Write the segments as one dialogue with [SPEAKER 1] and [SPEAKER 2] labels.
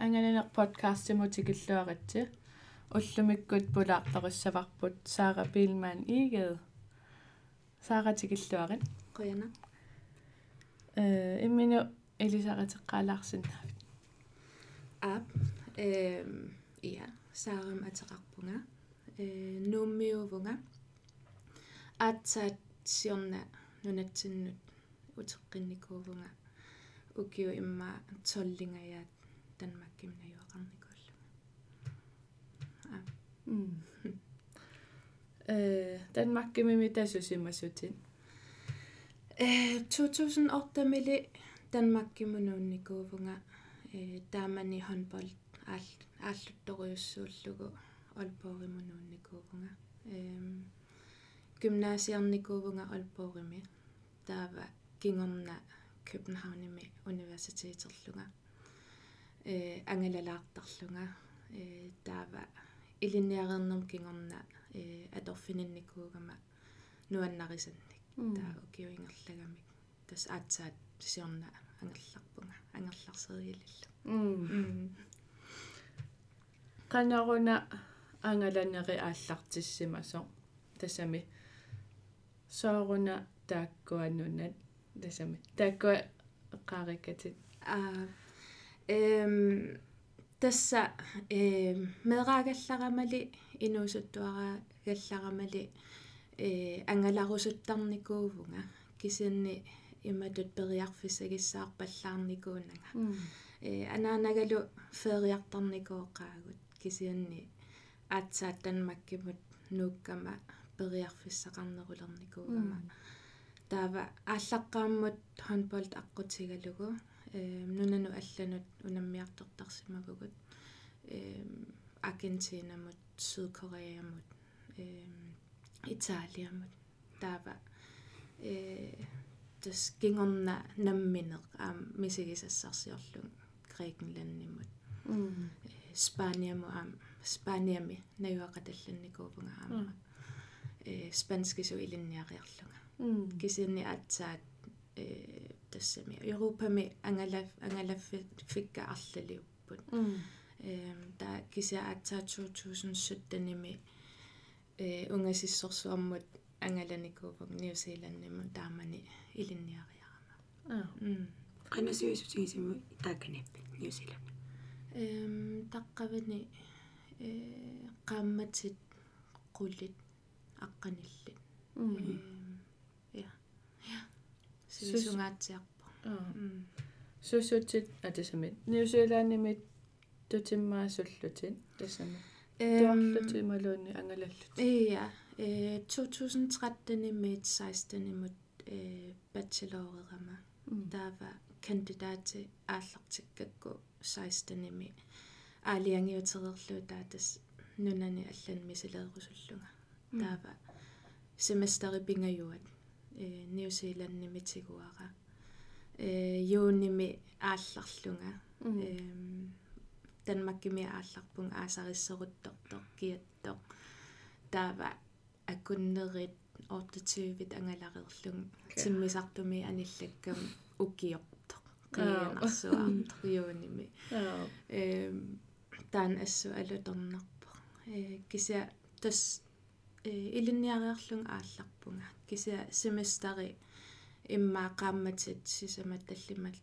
[SPEAKER 1] ангаланер подкастимутикиллуаратси уллумиккут пулаарториссаварпут Сара Билман игед Сара тикиллуарит
[SPEAKER 2] qoyana
[SPEAKER 1] э иммину элисаратеққалаарсиннаавит
[SPEAKER 2] ап эм иа саарам атеқарпунга э нууммиувунга аатсаат сиорна нунатсиннут утеққинникуувунга укиу имма толлингаyaat танмакким наюақарникууллу
[SPEAKER 1] а. Э танмаккимими тасусимасутин
[SPEAKER 2] э 2008 мили танмаккимунуунникуувунга э таамани håndbold аал ааллутториуссууллугу олпооримунуунникуувунга эм gymnasiarnikuuvunga olpoorimi taava kingorna Københavnimi universiteterlunga э ангалалаартарлунга э таава илинниарернерм кингорна э аторфининникуугама нуаннарисанник. Таа укиуингерлагамик тас аатсаат сиорна ангерларпунга ангерларсериилиллу
[SPEAKER 1] канаруна ангаланери ааллартиссимасо. Тасами. Сооруна тааккуаннунат. Тасами. Тааккуа эққариккатит
[SPEAKER 2] аа эм тасса э мераагалларамали инуусуттуараа галларамали э ангаларусуттарникуувнга кисианни иматут периарфисагиссаарпаллаарникуунага э анаанагалу фериартарникооқаагут кисианни аатсааттанмаккимут нууккама периарфиссақарнерулерникуугама таава ааллаққааммут хонболт аққутигалугу э нунану алланут унаммиартортарсимагугут э Аргентинамут Сydkoreамут э Италиамут таава э тас гингорна намминеқ аам мисигисассарсиорлун Грекенланднимут Спаниаму аам Спаниами наюақаталланникуупунга аама э спанскису илинниариарлунга. Кисинни атсаат э тассами европами ангалаф ангалаффикка арлалиуппут эм та кися атсаа 2017-ними э унгасиссорсуармут ангаланикуувак ньюзиландниму таамани илинниариарама.
[SPEAKER 1] Аа
[SPEAKER 3] qanasuisutigisimo taakkanappi ньюзиланд
[SPEAKER 2] эм таққавани э qaammatsit qullit аққаниллит. Эм я я сисунгаатсиарпо
[SPEAKER 1] сусутит атасамит ньюзиланднимит тутиммаасуллутит тасами
[SPEAKER 2] эм
[SPEAKER 1] туарлутималуунни ангалаллут
[SPEAKER 2] ja э 2013-имит 16-имут э бачелорерама таава кандидати ааллартиккакку 16-ими аалиангиутерерлуу таатас нунани аллан мисилеерусуллунга таава семестери пингаюат э ньюзиланднимитигуара э юуними аалларлунга эм данмаккими аалларпун аасариссеруттортор киаттор таава аккуннерит ортитивит ангаларерлун тиммисартуми аниллаккам укиорто қиянарсуарто юуними эм таан ассу алутернарпо э кися тас э илинниариарлун аалларпунга кися семестери иммаа qaammatsit сисамат таллимал.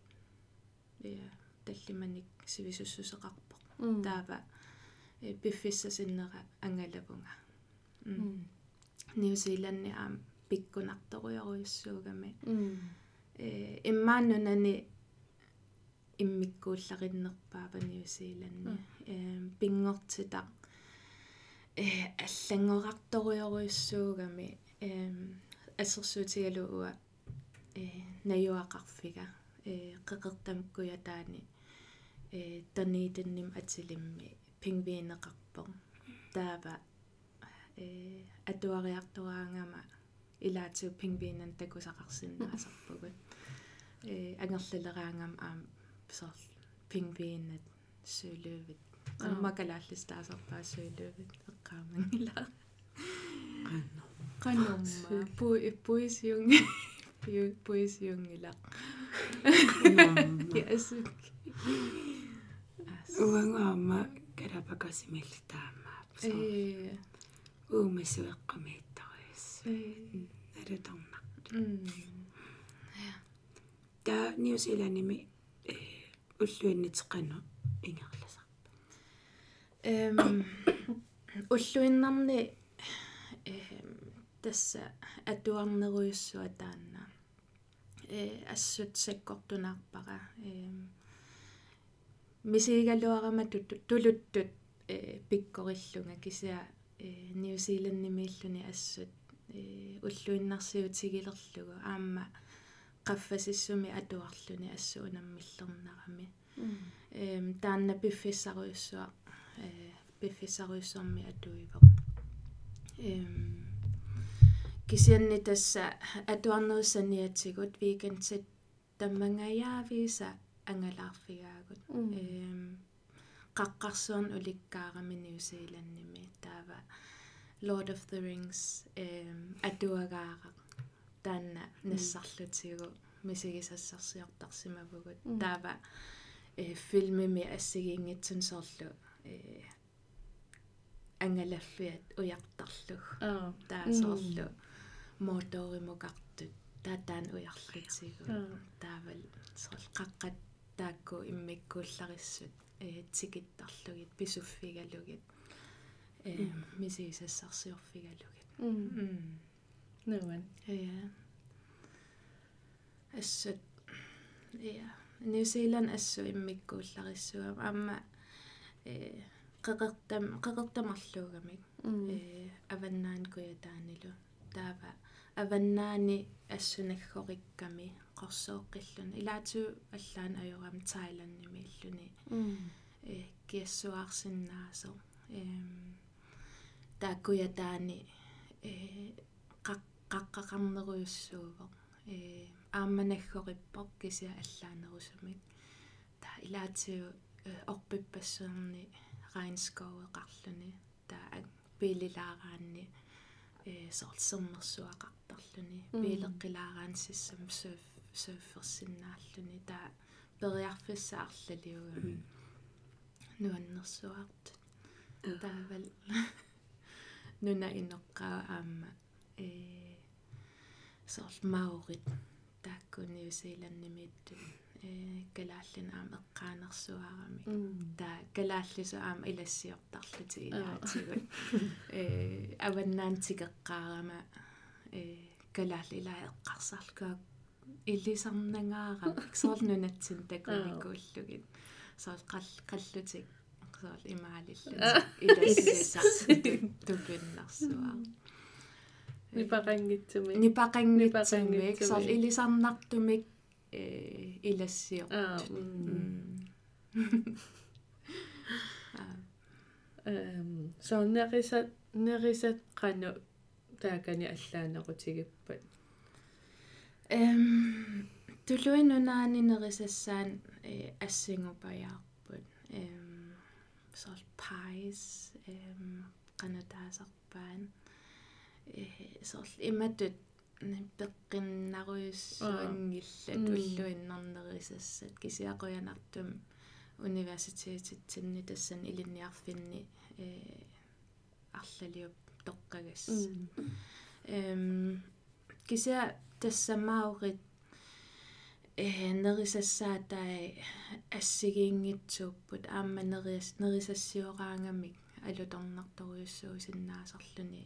[SPEAKER 2] Я таллиманик сивисуссусеқарпо. Таава э пиффиссасиннера ангалавунга. Ньюзиланни аам пиккунарторуйоруйуссуугами э иммааннунани иммиккууллариннерпаава ньюзиланни э пингортита э аллангорарторуйоруйуссуугами э ассерсуутигалу уа э наюақарфига э қеқертамккуя э таниитинним атилимми пингвинеқарпо таава э атуариартораангама илаатиу пингвинан такусақарсиннаасарпугут э ангерлалераангам аам соор пингвинат суулуувит суулуувит эққаамангила
[SPEAKER 3] qanno
[SPEAKER 2] qanumma pui puisiungi puisiungila
[SPEAKER 3] qanno
[SPEAKER 2] ясук ас.
[SPEAKER 3] Уангаама калапакасимиллтаама
[SPEAKER 2] э.
[SPEAKER 3] Уумассуэккамииттариас
[SPEAKER 2] э.
[SPEAKER 3] Налутарнақ
[SPEAKER 2] м
[SPEAKER 3] та ньюзиландими э уллуиннитеққану ингерласар
[SPEAKER 2] эм уллуиннарни эм тасса атуарнеруйуссуа таанна. Э ассут саккортунаарпара эм мисигалуарама тулуттут э пиккориллунга кисиа э ньюзиланднимииллуни ассут э уллуиннарсиутигилерлугу аама qaffasissumi atuarluni assu unamмиллернарами эм таанна пиффиссаруйуссуа э пиффиссаруйуссуарми атуивоқ эм кисианни тасса атуарнеруссаниатсигут викендсит таммангаяависа ангалаарфигаагут эм qaqqarsuun ulikkаарami New-Zealandnimi taava Lord of the Rings эм атуагаара таанна нассарлутигу мисигисассарсиортарсимавгут таава э филмими ассигингитсун соорлу э ангалаффиат уяртарлуг
[SPEAKER 1] аа
[SPEAKER 2] таа соорлу моторимукартут таатаан уярлутигу таавал соорл қаққат таакку иммиккууллариссут. Э тикиттарлугит писуффигалугит э мисигисассарсиорфигалугит
[SPEAKER 1] м нуан
[SPEAKER 2] Ja. Assut ja. New Zealand assu immikkuullarissuga amma э qeqertam qeqertamarluugamik э куятааниlu таава аваннаани ассунаггориkkami qorсооqqillun илаату аллаан ajorам Thailandними иллуни э киассуаарсиннаасо эм тааккуятаани э qaqqaqarneruйuссуувоq э аамманаггориппоқ кися аллаанерусумик та илаатиу орпиппассуерни regnskoveqarluni taa piililaaраанни э сорсернерсуақартарлуни пилеққилаарааnsissam surf surfersinnaalluni taa периарфиссаарлалиугами нуаннерсуарт. Таавал нуна инеққаа аама э сорл маорит таакку ньюзиланднимиитту калааллин аама эққаанерсуаарами таа калааллису аама илассиортарлути илаатигут э аваннаантикеққаарама э калаалли илаа эққарсаарлугаа иллисарнангаара сорл нунатсин такуникууллугит сорл қал қаллутик. Сорл имаалиллу илассисар тукуннарсуаа
[SPEAKER 1] нипақангитсуми
[SPEAKER 2] нипақангитсумик сорл илисарнартумик э илассиор
[SPEAKER 1] аа эм so нерисат нерисат қану таакани аллаанерутигиппат
[SPEAKER 2] эм тулуинунаани нерисассаан э ассингупаяарпут эм сорл pies эм канатаасарпаан. Э сорл иматут пеққиннаруйуссуангиллат уллуиннарнерисассат кисиақуянартум университетитсинни тассан илинниарфинни э арлалиуп тоққагас. Эм кися тассамаорит э нерисассаатай ассигиингитсууппут. Аама нерис нерисассиораангамик. Алуторнарторюссуу синнаасарлүни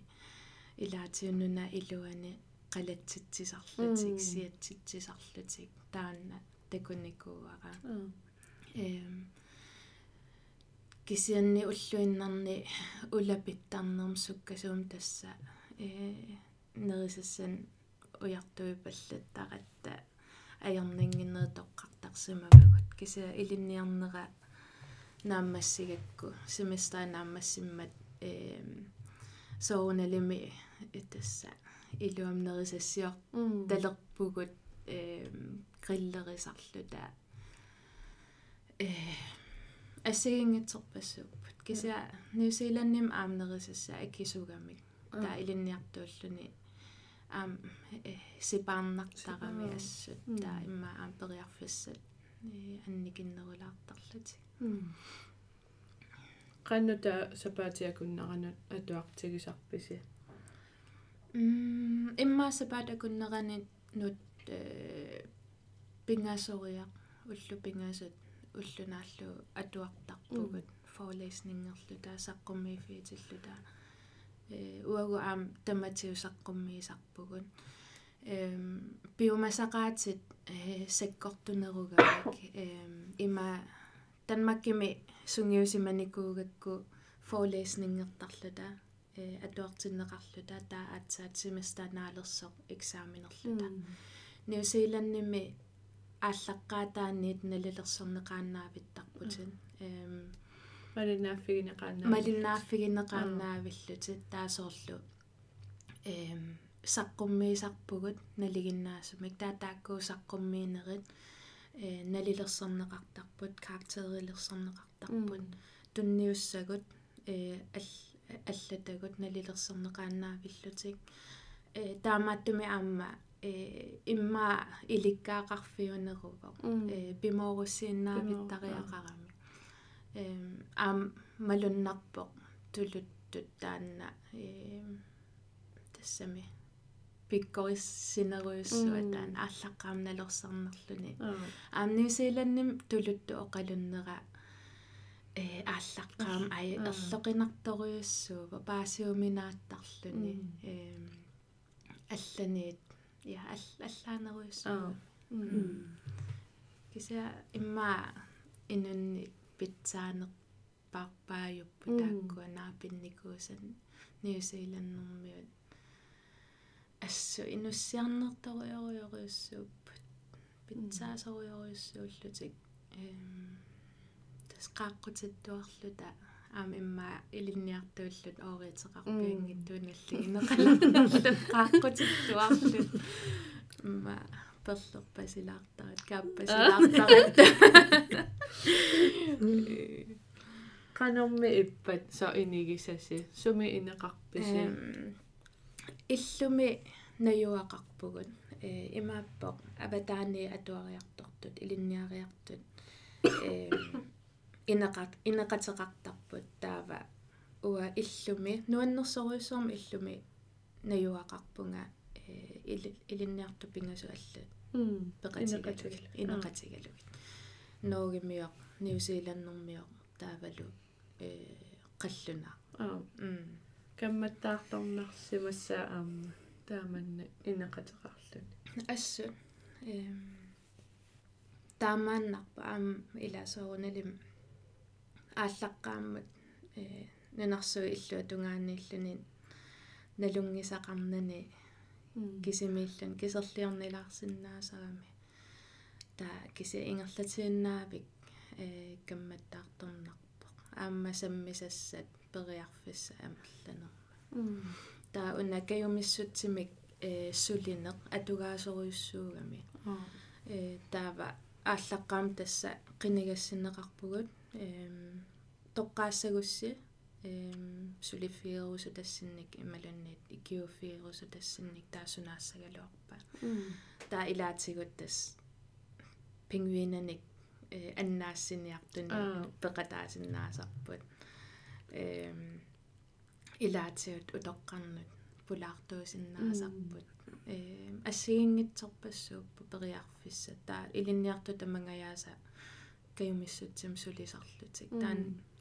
[SPEAKER 2] илаатиуннуна илуани сиатситсисарлутик таанна такуникууара эм кисианни уллуиннарни улапиттарнерм суккасуум тасса э нерисассан уяртуи паллаттаратта. Аернингиннери тоққартарсимавагут кися илинниарнера нааммассигакку семестаа нааммассиммат эм соуналими тасса илуамнерисассиор талерпугут эм гриллерисарлута э ассигингитсерпассууппут кися ньюзиландним аамнерисасса аккисугамик таа илинниартууллуни аам сипаарнартарами ассут таа имма аам периарфиссат анникиннерулаартарлути
[SPEAKER 1] qannuta sapaatiakunnaranut atuartigisarpisi
[SPEAKER 2] м иммаасапаата куннеранит нут э пингаасориақ уллу пингаасат уллунааллу атуартарпугут forelæsningerlu таасаққуммиифиитиллута э уагу аам таматиусаққуммиисарпугут эм биомасақаатит э секкортунерugavik эм има танмаккими сунгиусиманикуугакку forelæsningertarluta э атуартиннеқарлута таа аатсаат семестаанаалерсоқ экзаменерлута ньюзиландними ааллаққаатааниит налилерсернеқааннаавиттарпутин эм
[SPEAKER 1] малинааффигинеқаанаа
[SPEAKER 2] малиннааффигинеқааннаавиллутит таасоорлу эм саққуммиисарпугут налигиннаасумик таатааккуу саққуммиинерит э налилерсернеқартарпут каартерилерсернеқартарпут тунниуссагут э аллатагут налилерсернеқааннаавиллутик э таамааттуми аама э имма иликкаақарфиунеруго э пимооруссииннаавиттариақарами эм аам малуннарпоқ тулуттут таанна эм тассами пиккориссинеруйуссуа таан ааллаққаам налерсарнерлүни аам ньюзиландним тулутту оқалуннера э ааллаққаам ай ерлоқинарторуйуссуува паасиуминааттарлүни эм алланиит я аллаанеруйуссуува кися имма инунни питсаанер парпаажуппу тааккуа наапинникуусан ньюзиланднэрмиут ассу инуссиарнерторуйоруйоруйуссууппут питсаасоруйоруйуссууллутик эм тас qaaqqutit-tuarluta аама имма илинниартууллут ооритеқарпиангиттууналли инеқаларнерлут qaaqqutit-tuarlut имма перлерпасилаартарат кааппасилаартарат
[SPEAKER 1] канорми иппат со инигисаси суми инеқарписи
[SPEAKER 2] иллуми наюақарпугут э имааппоқ аватаани атуариартортут илинниариартут э инеқат инеқатеқартарпут таава уа иллуми нуаннерсоруйссуарми иллуми наюақарпунга э илинниарту пингасу аллут пеқатигалугит инеқатигалугит ноогимиоқ ньюзиланднэрмиоқ таавалу э қаллунаа
[SPEAKER 1] аа м камматтаарторнарсимассаа аама тааманна инеқатеқарлуни
[SPEAKER 2] ассу эм таамааннарпа аам илаасооруналим ааллаққааммат э нанарсуи иллуа тунгааннииллуни налунгисақарнани кисимииллун кисерлиорнилаарсинаасарами таа киси ингерлатииннаавик э камматтаарторнарпо аама саммисассат периарфисса амерланерма таа уна каюмиссутсимик э сулинеқ атугаасоруйуссуугами э таава ааллаққаам тасса қинигассинеқарпугут эм тоққаассагусси эм сулифиерусу тассинник ималунниит икиуфиерусу тассинник таасунаассагалуарпа таа илаатигут тас пингвинаник э аннаассиниартуни пеқатаасиннаасарпут. Эм илаатигут утоққарнут пулаартуусиннаасарпут. Э ассигингитсорпассууппу периарфисса. Таа илинниарту тамангаяаса каюмиссутсим сулисарлутик таан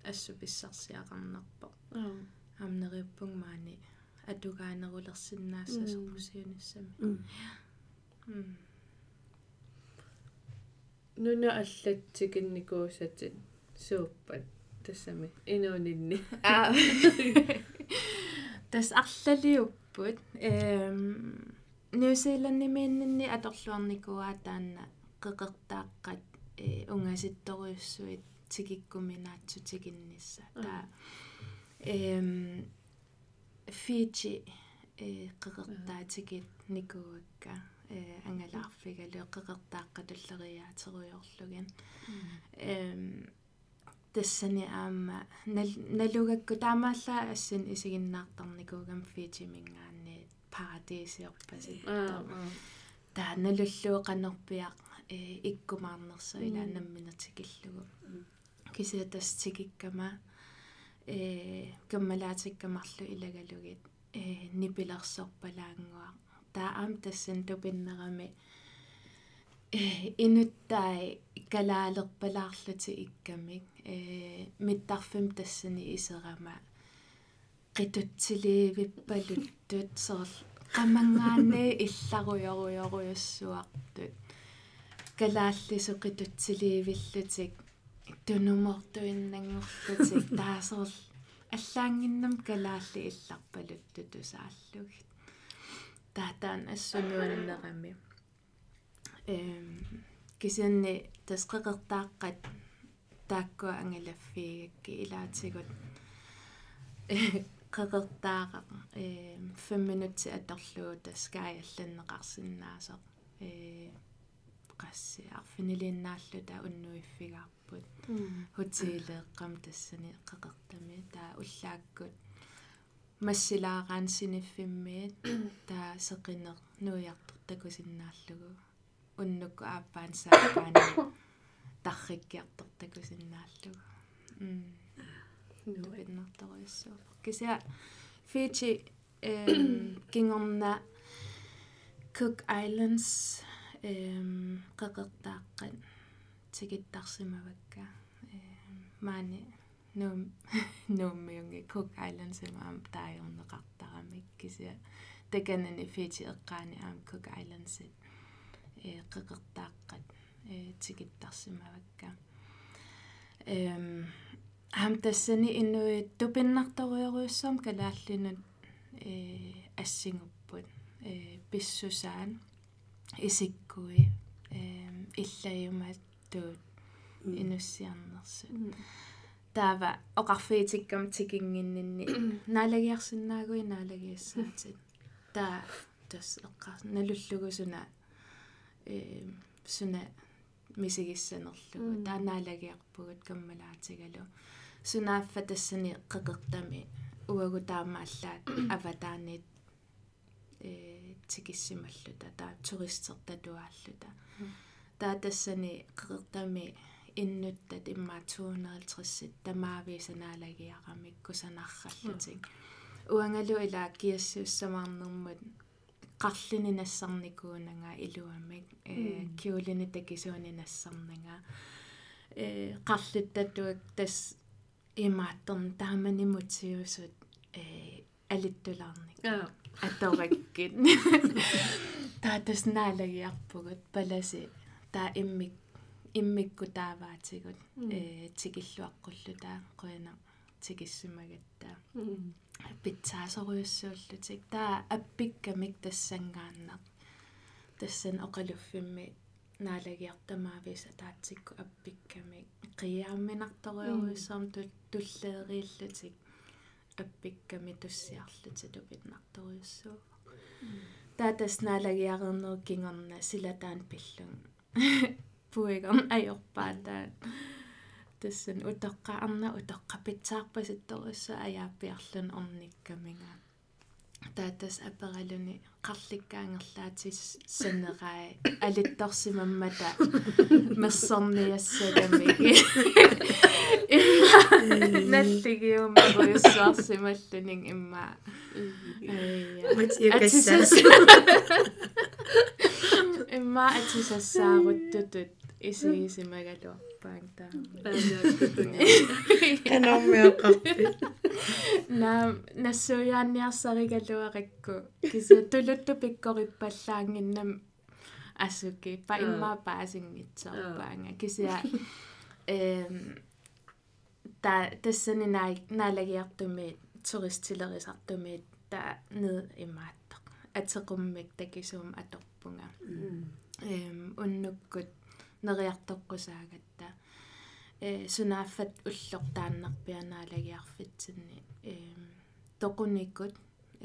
[SPEAKER 2] ассу писсарсиақарнерпо амнериуппунг маани атугаанерулерсиннаассасо пусиуниссами
[SPEAKER 1] нуна аллатсикинникуусатит сууппат тассами инуунинни
[SPEAKER 2] аа тас арлалиуппут эм ньюзиланднимииннни аторлуарникуаа таанна қеқертааққат э унгаситторуйуссуит тигиккуминаатсутигиннисса таа эм фичи э қеқертаатигит никуакка э ангалаарфигалу қеқертааққатуллериаатеруйорлуган эм тассани аама налугакку таамаалла ассин исигиннаартарникуугам фичи мингаанни парадисиорпасит таа налуллуу канерпиақ э иккумаарнерсо илаанамминертикиллугу кисиатас тикиккама э каммалаатиккамарлу илагалугит э нипилерсорпалаангуа таам тассан тупиннерами э инуттай калаалерпалаарлути иккамик э миттарфим тассани исерама qitutsilivippaluttut soorl qammangaanne illaruyoruyoruйussуартут калааллису qitutsilivилlutik тунумортуиннангорлутик таасоорл. Аллаангиннам калаалли илларпалутту тусааллугит. Таатаан ассунуаннерами эм кисенни тасқеқертааққат тааккуа ангалаффигакки илаатигут qaqertaaqa э 5 минутси аторлуу таскаалланнеқарсинаасо э qassi arfiniliinnaallута уннуиффигаарпут хотелеэққам тассани qaqertami таа уллааккут массилаараан синиффиммиит таа сеқинеқ нуиартортакусиннааллугу уннукку ааппаан саапаани тарриккиартортакусиннааллугу м нуиннарторуйссуу кися Fiji эм кингорна Cook Islands эм qaqertaaqqa тигиттарсимавакка эм маани нум нуммиунги Cook Islands имаам таайорнеқартарамик кися таканани Fiji эққаани аам Cook Islands э qaqertaaqqa э тигиттарсимавакка эм аам тассани иннуи тупиннарторуйоруйссуам калааллинут э ассингуппут э писсусаан исиккуи э иллаюмат туут инуссиарнерсут таава оқарфиитиккам тикингиннинни наалагиарсинаагуи наалагиассаатит таа тас эққар налуллугусуна э суна мисигиссанерлугу таанаалагиарпугут каммалаатигалу сунааффа тассани қеқертами уагу таамааллаат аватаанит э тикиссималлута таа туристертатуааллута таа тассани қеқертами иннуттат иммаа 250 тамаависанаалагиарамик кусанарраллутик уангалу илаа киассууссамаарнэрмут qарлини нассарникуунага илуамик э киулини такисууни нассарнага. Э qарлиттатуак тас имааттерн таамани мутиусут э алиттулаарник атораккит таатас наалагиарпугут паласи таа иммик иммикку тааваатигут э тикиллуаққуллу таа қуяна тикиссимагаттаа питсаасоруйуссууллутик таа аппиккамик тассангааннақ тассан оқалуффимми наалагиартамаависа таатсикку аппиккамик қиаамминарторуйоруйссаарм туллеерииллутик аппикками туссиарлути тупитнарторуйуссуу таатас наалагиарернеру кингорна силатаан пиллун пуигам ajorpaata тассан утоққаарна утоққапитсаарпаситторусса аяаппиарлун орниккамига таатас апералуни қарликкаангерлаатис санераа алитторсимаммата. Массорниассагами наллигиума руйуссуарсималлунин имма.
[SPEAKER 3] Матиакассаа
[SPEAKER 2] имма атисассааруттутут исигисимагалуарпаан таа
[SPEAKER 3] канормиоқарпи
[SPEAKER 2] на нассуяанниарсаригалуаракку киса тулутту пиккориппаллаангиннам асуки па имма паасингитсарпаанга кися эм та тассани наа наалагиартуми туристилерисартуми та нед имааттақ атеқуммик такисуум аторпунга эм уннуккут нериартоққусаагатта э сунааффат уллортааннарпианаалагиарфитсинни э тоқуниккут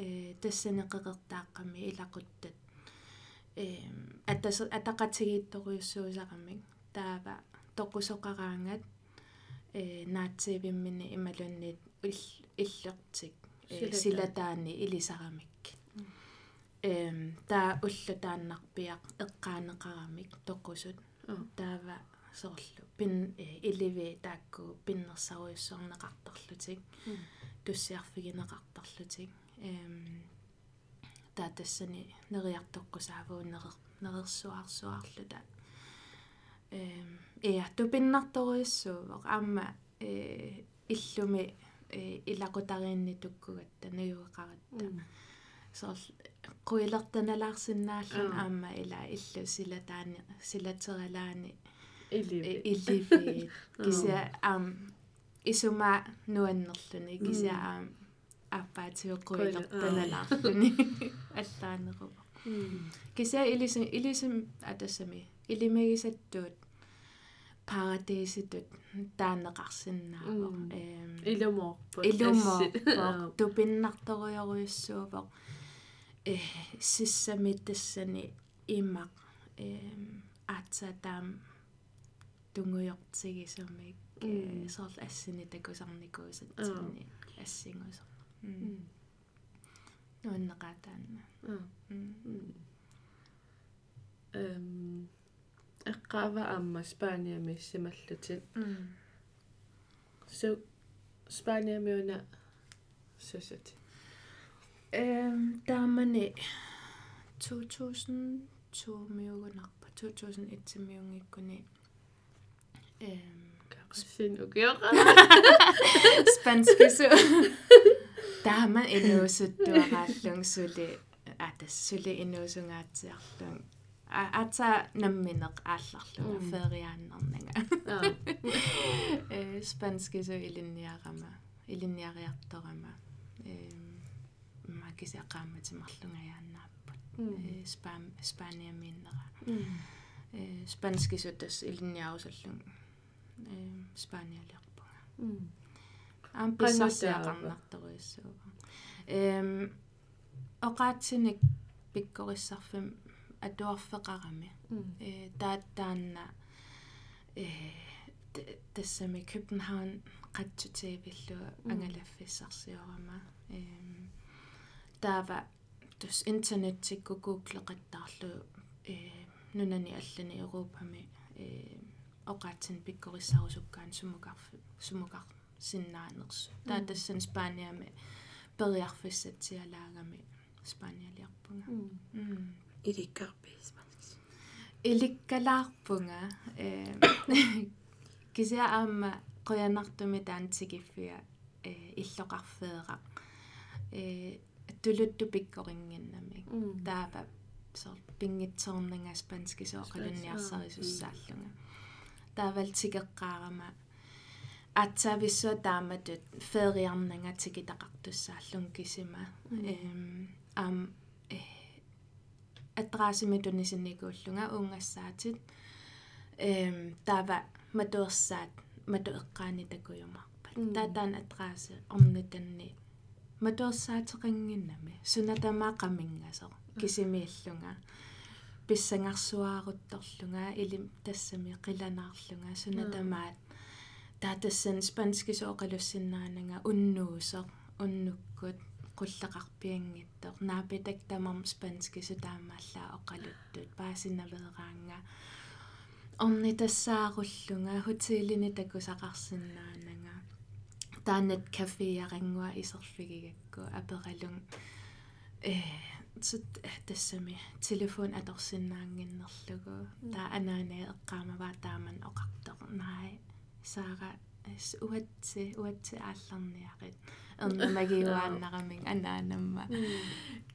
[SPEAKER 2] э тассанеқеқертааққами илақуттат э атас атақатигиитторуйуссуусақамик таава тоқусоқараангат э наатсивиммини ималуннит иллертик силатаани илисарамик. Эм таа уллутааннарпиақ эққаанеқарамик тоқусут таава соорлу пин иливи таакку пиннерсаруйуссуарнеқарторлутик туссиарфигинеқарторлутик эм таатассани нериартоққусаавуу нерер нерерсуарсуарлута эм иа тупиннарторуйуссуувоқ аама э иллуми э илақутариинни туккугатта наюеқаратта соор қуилертаналаарсинааллун аама ила иллу силатаани силатералаани иливи кися ам исума нуаннерлүни кися ам аппаатиоқуилертаналаарлүни аллаанерува кися илисим илисим атассами илимагисаттуут парадиситут таанеқарсинаавоо эм. Илумоорпо тупиннарторуйоруйуссуувоқ э сиссамиттассани имақ эм аатсатаам тунгуйортигисумик э сорл ассини такусарникуусатсини ассингусо нуаннеқатаанна
[SPEAKER 1] эм эққаава аама спааниами сималлутит су спааниамиуна сусат
[SPEAKER 2] эм таамани 2002 миугунарпа 2001 миунгиккуни эм
[SPEAKER 1] син укиора
[SPEAKER 2] спанскису таама инуусуттуарааллун сули атас сули инуусунгаатсиарлун аца намминеq аалларлуга фериааннернага э спанскису илинниарама илинниариарторама эм макисеқааматимарлунгаяаннааппут э спам спаниамииннера э спанскисутас илинниарусаллун э спаниалиарпуга аам писсарсиақарнарторуиссууга эм оqaатсиник пиккориссарфим атуарфеқарами. Э тааттаанна э тассами København qatсутиивиллуа ангалаффиссарсиорама эм таава тус интернеттикку гуглеқаттаарлу э нунани аллани европами э оqaатсин пиккориссарусуккаан сумукарфи сумукар синнаанерсу таатассан спааниами периарфиссатсиалаагами спааниалиарпунга
[SPEAKER 3] иликкарпис
[SPEAKER 2] иликкалаарпунга э кися аама qoyanartumi taantikiffiga э иллоqarfeeqa э тулутту пиккорингиннами таава сор пингитсоорнинга спанскисооqalunniarsarisussааллунга таавал тикеққаарама атсависсуа тааматут фериарнага тикитақартуссааллун кисима эм ам э атраасимитунисинникууллунга уунгассаатит эм таава матуерсаат матуэққаани такуйумарпат таатаан атрааси орнитанни матуерсаатеқангиннами сунатамаа қамингасо кисимииллунга писсангарсуаарутторлунга илим тассами қиланаарлунга сунатамаат таатассан спанскисооқалуссиннаанага уннуусо уннуккут. Qulleqarpiangittор наапитак тамам спанскису таамааллаа оқалуттут. Паасиннавераанга орни тассааруллунга хотелини такусақарсинаанага таанат кафеярингуа исерфигигакку апералун э сут тассами телефон аторсинаангиннерлугу таа анаанаа эққаамава тааман оқартоқ наи саара уатси уатси аалларниақит эрнамагиуааннарамин анаанамма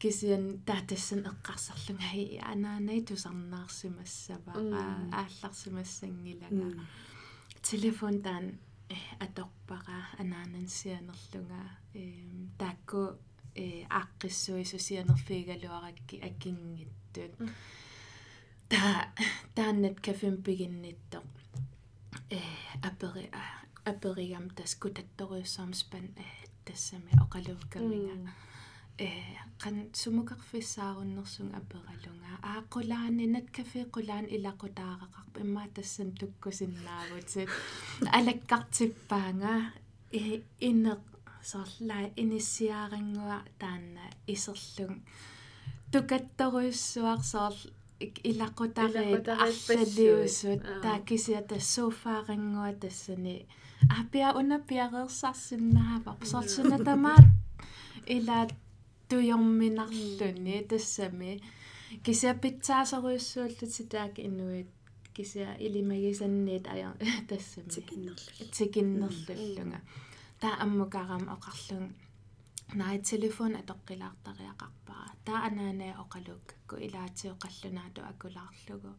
[SPEAKER 2] кисиан таатассан эққарсарлунга хи анаанай тусарнаарсимассавара аалларсимассангилага телефон таан аторпара анаанансианерлунга эм таакку э ааққиссуи сусианерфигалуаракки акингиттут та тааннат кафем пигинниттоқ э апери аперигам тас кутатторуйссаам спан э тассами оқалууккаминга э кан сумукарфиссааруннэрсун апералунга ааққулаанинат кафе қулаан илақутаарақарпа имма тассан туккусиннаагутит алаккартиппаанга э инне соорлаа иниссиарингуа таанна исерлун тукатторуйссуар соор
[SPEAKER 1] Илақутариит
[SPEAKER 2] илақутариит арлалиусут
[SPEAKER 1] Аа.
[SPEAKER 2] таакисиа тассууфаарингуа тассани апиа уна пиареерсарсиннаава сорсуна тамаат ила туйорминарлүни тассами кися питсаасориуссууллути таак инуит кися илимагисанниит ая тассами
[SPEAKER 3] тикиннерлу
[SPEAKER 2] тикиннерлуллунга таа аммукарам оқарлун ناي تليفون أدقي لها طريقة بقى تا أنا أنا أقلوك كو إلا تي قلنا دو أكو لارلوغو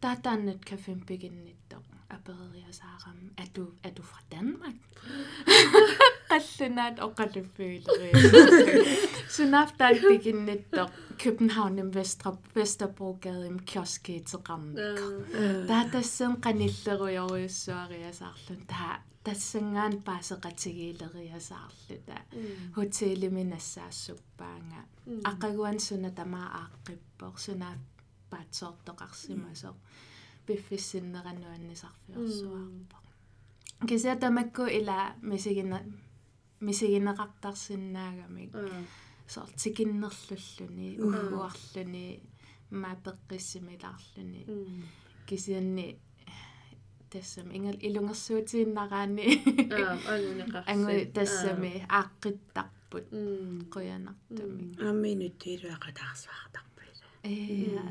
[SPEAKER 2] تا تانت كفين بيجن الدق أبغي يا سارم أدو أدو fra Danmark قلنا دو أقلو فيلغي سناف تا بيجن الدق København im Vestre, Vesterbrogade im kioske til Ramk. Der er der sådan ganillerøjere, sorry, jeg sagde, der тассангаан паасеқатигиилериасаарлута хотелиминассаассуппаанга ақагуан суна тамаа ааққиппор суна паатсоортоқарсимасо пиффиссиннерануаннисарфиорсуарпо кися тамакку ила мисигина мисигинеқартарсиннаагамик. Соор тикиннерлуллуни угуарлуни маапеққиссимилаарлуни кисианни тассам ингал илунгерсуутииннараани ангу тассами ааққиттарпут. Қуянартами
[SPEAKER 3] ааминуттиилуақатаарсуартарпила
[SPEAKER 2] э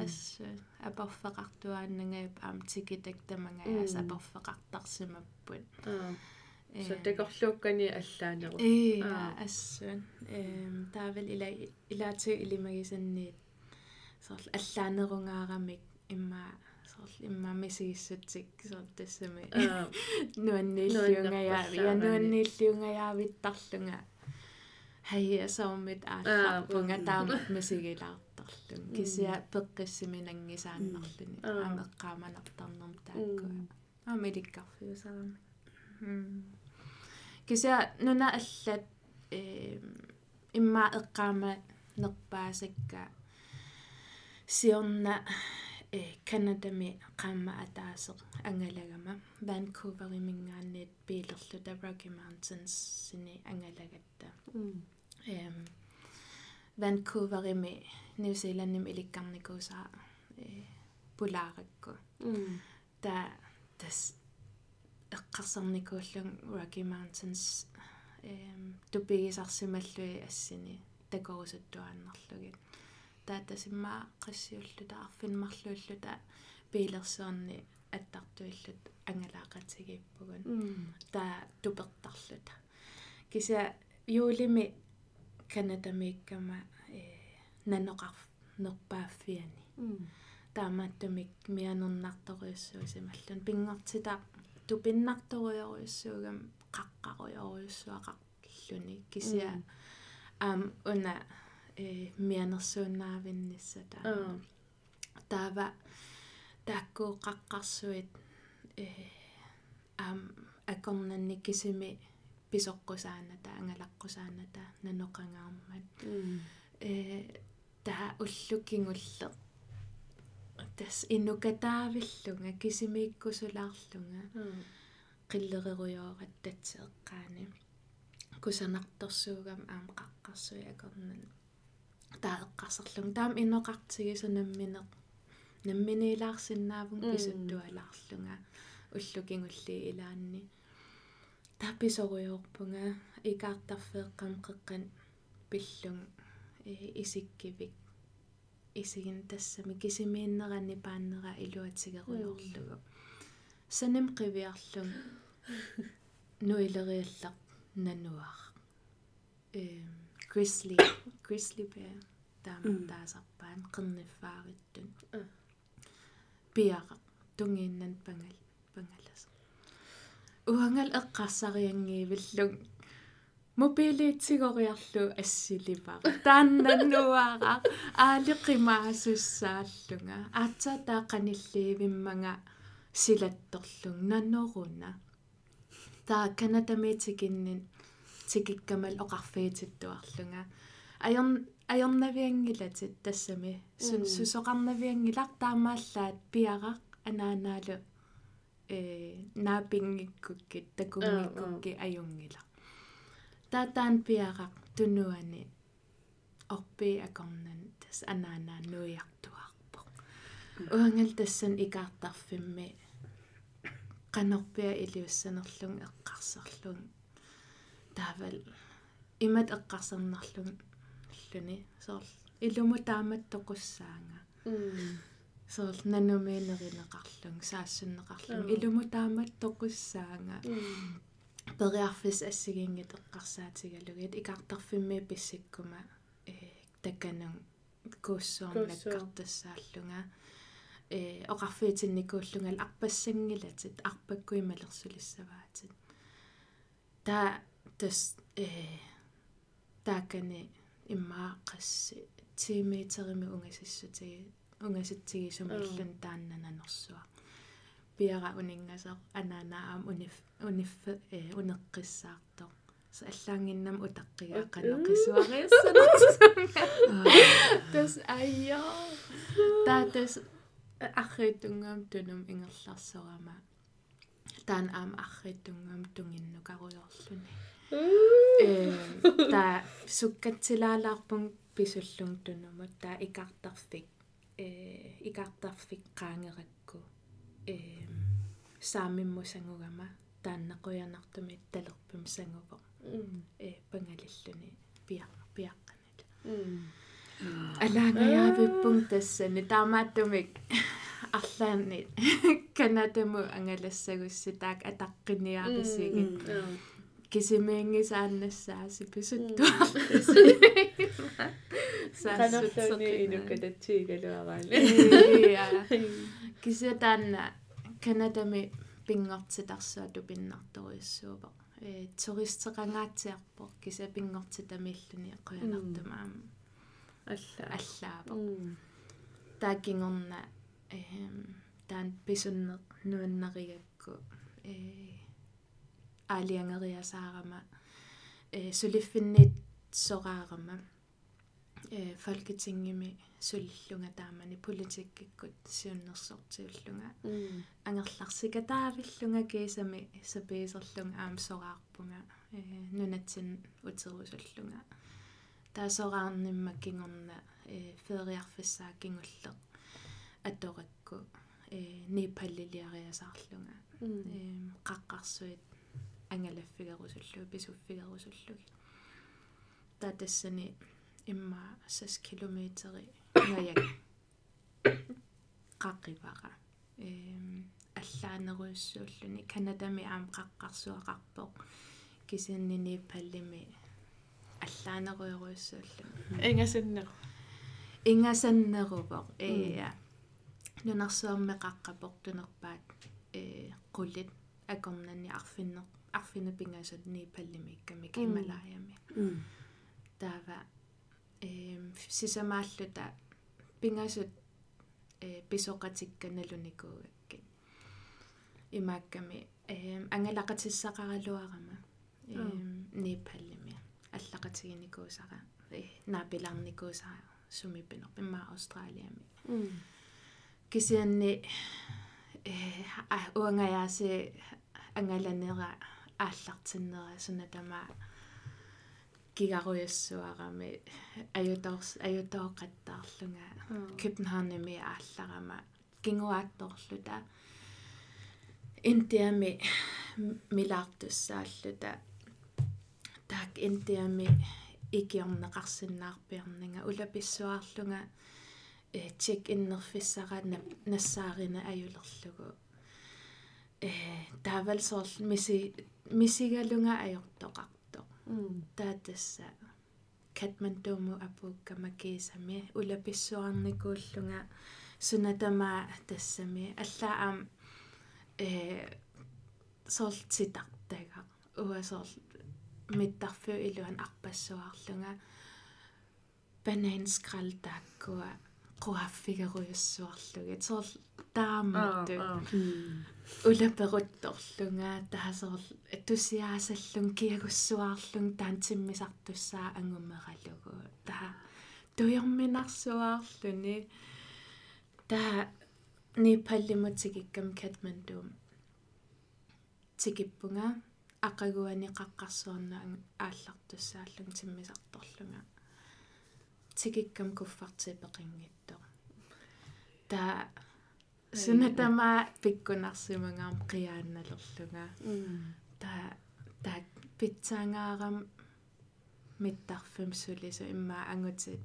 [SPEAKER 2] асса апорфеқартуааннагап аам тикитактамангаас апорфеқартарсимаппут
[SPEAKER 1] så такорлууккани аллаанеру.
[SPEAKER 2] Э
[SPEAKER 1] Аа.
[SPEAKER 2] ассан эм таавал ила илаату илимагисанниит соор аллаанерungaaramik имма соор имма мисигиссутсик соор тассами нуаннииллиунгая я нуаннииллиунгаяавиттарлунга хая саумит аалларпунга таамат мисигилаартарлун кисиа пеққиссиминангисааннарлуни
[SPEAKER 1] Аа.
[SPEAKER 2] амеққааманартарнерм таакку амиликкарфиусарами кисиа нуна аллат э имма эққаама нерпаасакка сиорна э канадами qaamma атаасеқ ангалагама Vancouver-имингаанниит пилерлута Rocky Mountains сини ангалагатта эм New Zealand-им иликкарникуусаа э пулааракку та тас эққарсарникууллун Rocky Mountains эм тупигисарсималлуи ассини такорусуттуааннарлугит таатасиммаа қиссиуллута арфинмарлууллута пилерсуарни аттартуиллут ангалаақатигиппугун таа тупертарлута. Кися юулими канадамиккама э наноқар нерпааффиани таамааттумик мианернарториуссуусималлун пингортита тупиннарториориуссуугам қаққаруйориуссуақарлуни кisia ам уна э мианерсууннаавинниссата таава тааккуу қаққарсуит э ам акорнанни кисими писоққусааната ангалаққусааната наноқангаармат э таа уллуккингулле тас инукатаавиллунга кисимииккусулаарлунга qillererujorat tatseeqqaani kusанарторсуугам аам qaqqarсуи акорнан таа эққарсерлун таам иноқартигису наммине намминилаарсинаавун писуттуалаарлунга уллукингулли илаанни. Таписоруйорпунга икаартарфеэққам қеққан пиллун. Э исиккивик. Исигин тассами. Кисимииннерани пааннера илуатигеруйорлугу саним қивиарлун нуилериаллақ нануар э grizzly grizzly bear таама таасарпаан қерниффаариттун пиара тунгииннан пангал пангалас уангал эққарсариангиивиллун мобилиитсигориарлу ассиливар тааннаннуара аалеқимаасуссааллунга аатса таақанилливиммага силатторлун нанноруна таа канатамиитикиннин тикиккамал оқарфиититтуарлунга аёрнавиангилатит тассами сун сусоқарнавиангилар таамааллаат пиарaq анаанаалу э наапингиккуккит такунгиккукки аюнгила таатаан пиарaq тунуани орпи акорнан тас анаанаа нуиартуарпо уангал тассан икаартарфимми канорпиа илиуссанерлун эққарсерлун таавал имат эққарсернарлун луни соор илуму таамат тоқуссаанга соор нанумиинеринеқарлун саассуннеқарлун илуму таамат тоқуссаанга периарфис ассигингит эққарсаатигалугит икаартарфимми писсиккума э такканун кууссуарнаккартассааллунга э оқарфиитинникууллунгал арпассангилатит арпаккуи малерсулиссаваатит та тас э таакани иммааққасси тиметерими унгасиссутиги унгаситсигисумиллун тааннананерсуа пиара унингасеқ ананаам униф униф э унеққиссаартоқ så аллаангиннам утаққига қанеққисуариассанерсунга тас айя. Таатас арритунгам тунум ингерларсорама таан аам арритунгам тунгиннукаруйорлуни. э та суккатсилаалаарпун писуллун тунумут та икартарфик э икартарфик qaangerakku э saamimmusangugama тааннақуянартуми талерпум сангупо э пангалиллуни пиа пиаққанала алаагаявиппум тассани таамааттумик арлаани канатаму ангалассагусси таак атаққиниарисигит кисимингисааннассааси писуттуартаси
[SPEAKER 1] канерлуни инуккататсиигалуараали
[SPEAKER 2] кисатаанна канадами пингортитарсуату пиннарториуссуупа э туристеқангаатсиарпо киса пингортитамиллуни қуянартумаама
[SPEAKER 1] алла.
[SPEAKER 2] Аллаапо таакингорна эм таан писунне нуаннаригакку э aliangeria saarama, øh, syliffinit sorarama, øh, folketingimi sullunga taamani politikkikut siunnersortiullunga mm. angerlarsika taavillunga keesami sapeeserlunga aam soraarpunga øh, nunatsin uterusullunga taasoraarnimma kingorna feeriarfissaa kingulle attorakku nepalliliariasaarlunga mm. qaqqarsuit ангалаффигерусуллу писуффигерусуллуги таатассани имма 6 километери ngajak qaqqivara эм аллаанеруйуссууллуни канадами аам qaqqarsuaqarpoq кисиннини паллими аллаанеруйуруйуссууллуни
[SPEAKER 1] ингасаннеру
[SPEAKER 2] ингасаннерупоq ээ нунарсуарме qaqqapoq тунерпаат э qullit акорнани арфинне арфина пингасут ни паллимикками кималааями таава эм сисамааллута пингасут э писоқатикканалуникуугакки имаакками эм ангалақатиссақаралуарама эм непаллими аллақатигиникуусара э наапиларникуусара сумиппинер имма австралиами кисианни э уангаяаси ангаланера ааллартиннера сунатама кигаруйассуарами аютаорс аютаоқаттаарлунга Københavnами аалларама кингуаатторлута интиами милаартуссааллута таак интиами икиорнеқарсиннаарпиарнага улаписсуаарлунга э чек иннерфиссара нассаарина аюлерлугу. Э таавалсоорл миси мисигалунга ajortoqar таатасса катмандууму апууккама кисами улаписсуарникууллунга сунатамаа тассами. Аллаам э сортитартага уасоор миттарфу илуан арпассуаарлунга бананскрал тааккуа quaffigeruissuarlugi soor taammattu улаперутторлунга таасоор туссиаасаллун киагуссуаарлун таантиммисартуссаа ангуммералугу таа туйорминарсуаарлуни. Таа непаллимутигиккам катмандуум тикиппунга ақагуани қаққарсуарна ааллартуссааллун тиммисарторлунга тикиккам куффартипеқингиттоо таа сунатама пиккунарсимангаам қиаанналерлунга та та питсаангаарам миттарфим сулису имма ангутит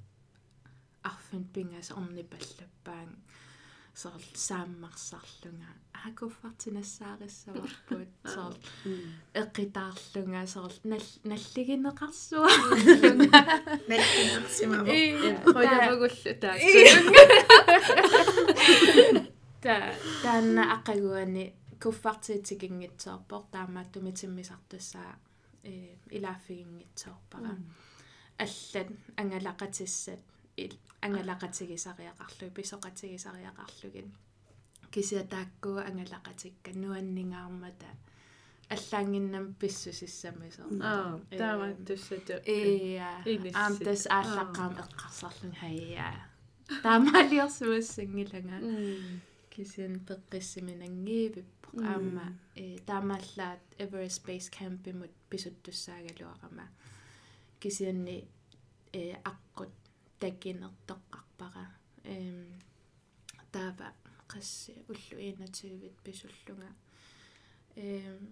[SPEAKER 2] арфин пингас орнипаллаппаан соор сааммарсарлунга акуффартинассаариссаварпут соор эққитаарлунга соор наллигинеқарсуа
[SPEAKER 3] наллинерсимава
[SPEAKER 1] хоямагуллу таа
[SPEAKER 2] та таанна ақагуани куффартиитикингитсоорпор таамааттуми тиммисартуссаа э илааффигингитсоорпара аллат ангалақатиссат ангалақатигисариақарлу писоқатигисариақарлугин кися тааккуа ангалақатикка нуаннингаармата аллаангиннам писсусиссамисо
[SPEAKER 1] аа таама туссату
[SPEAKER 2] иа аам тас ааллаққаам эққарсарлун хаяа таамаалиорсуассангилага кисин пеққиссиминангиивиппо аама э таамааллаат Everest Base Camp имут писуттуссаагалуарама кисианни э аққут таккинертоққарпара эм таава қасси уллу 21вит писуллунга эм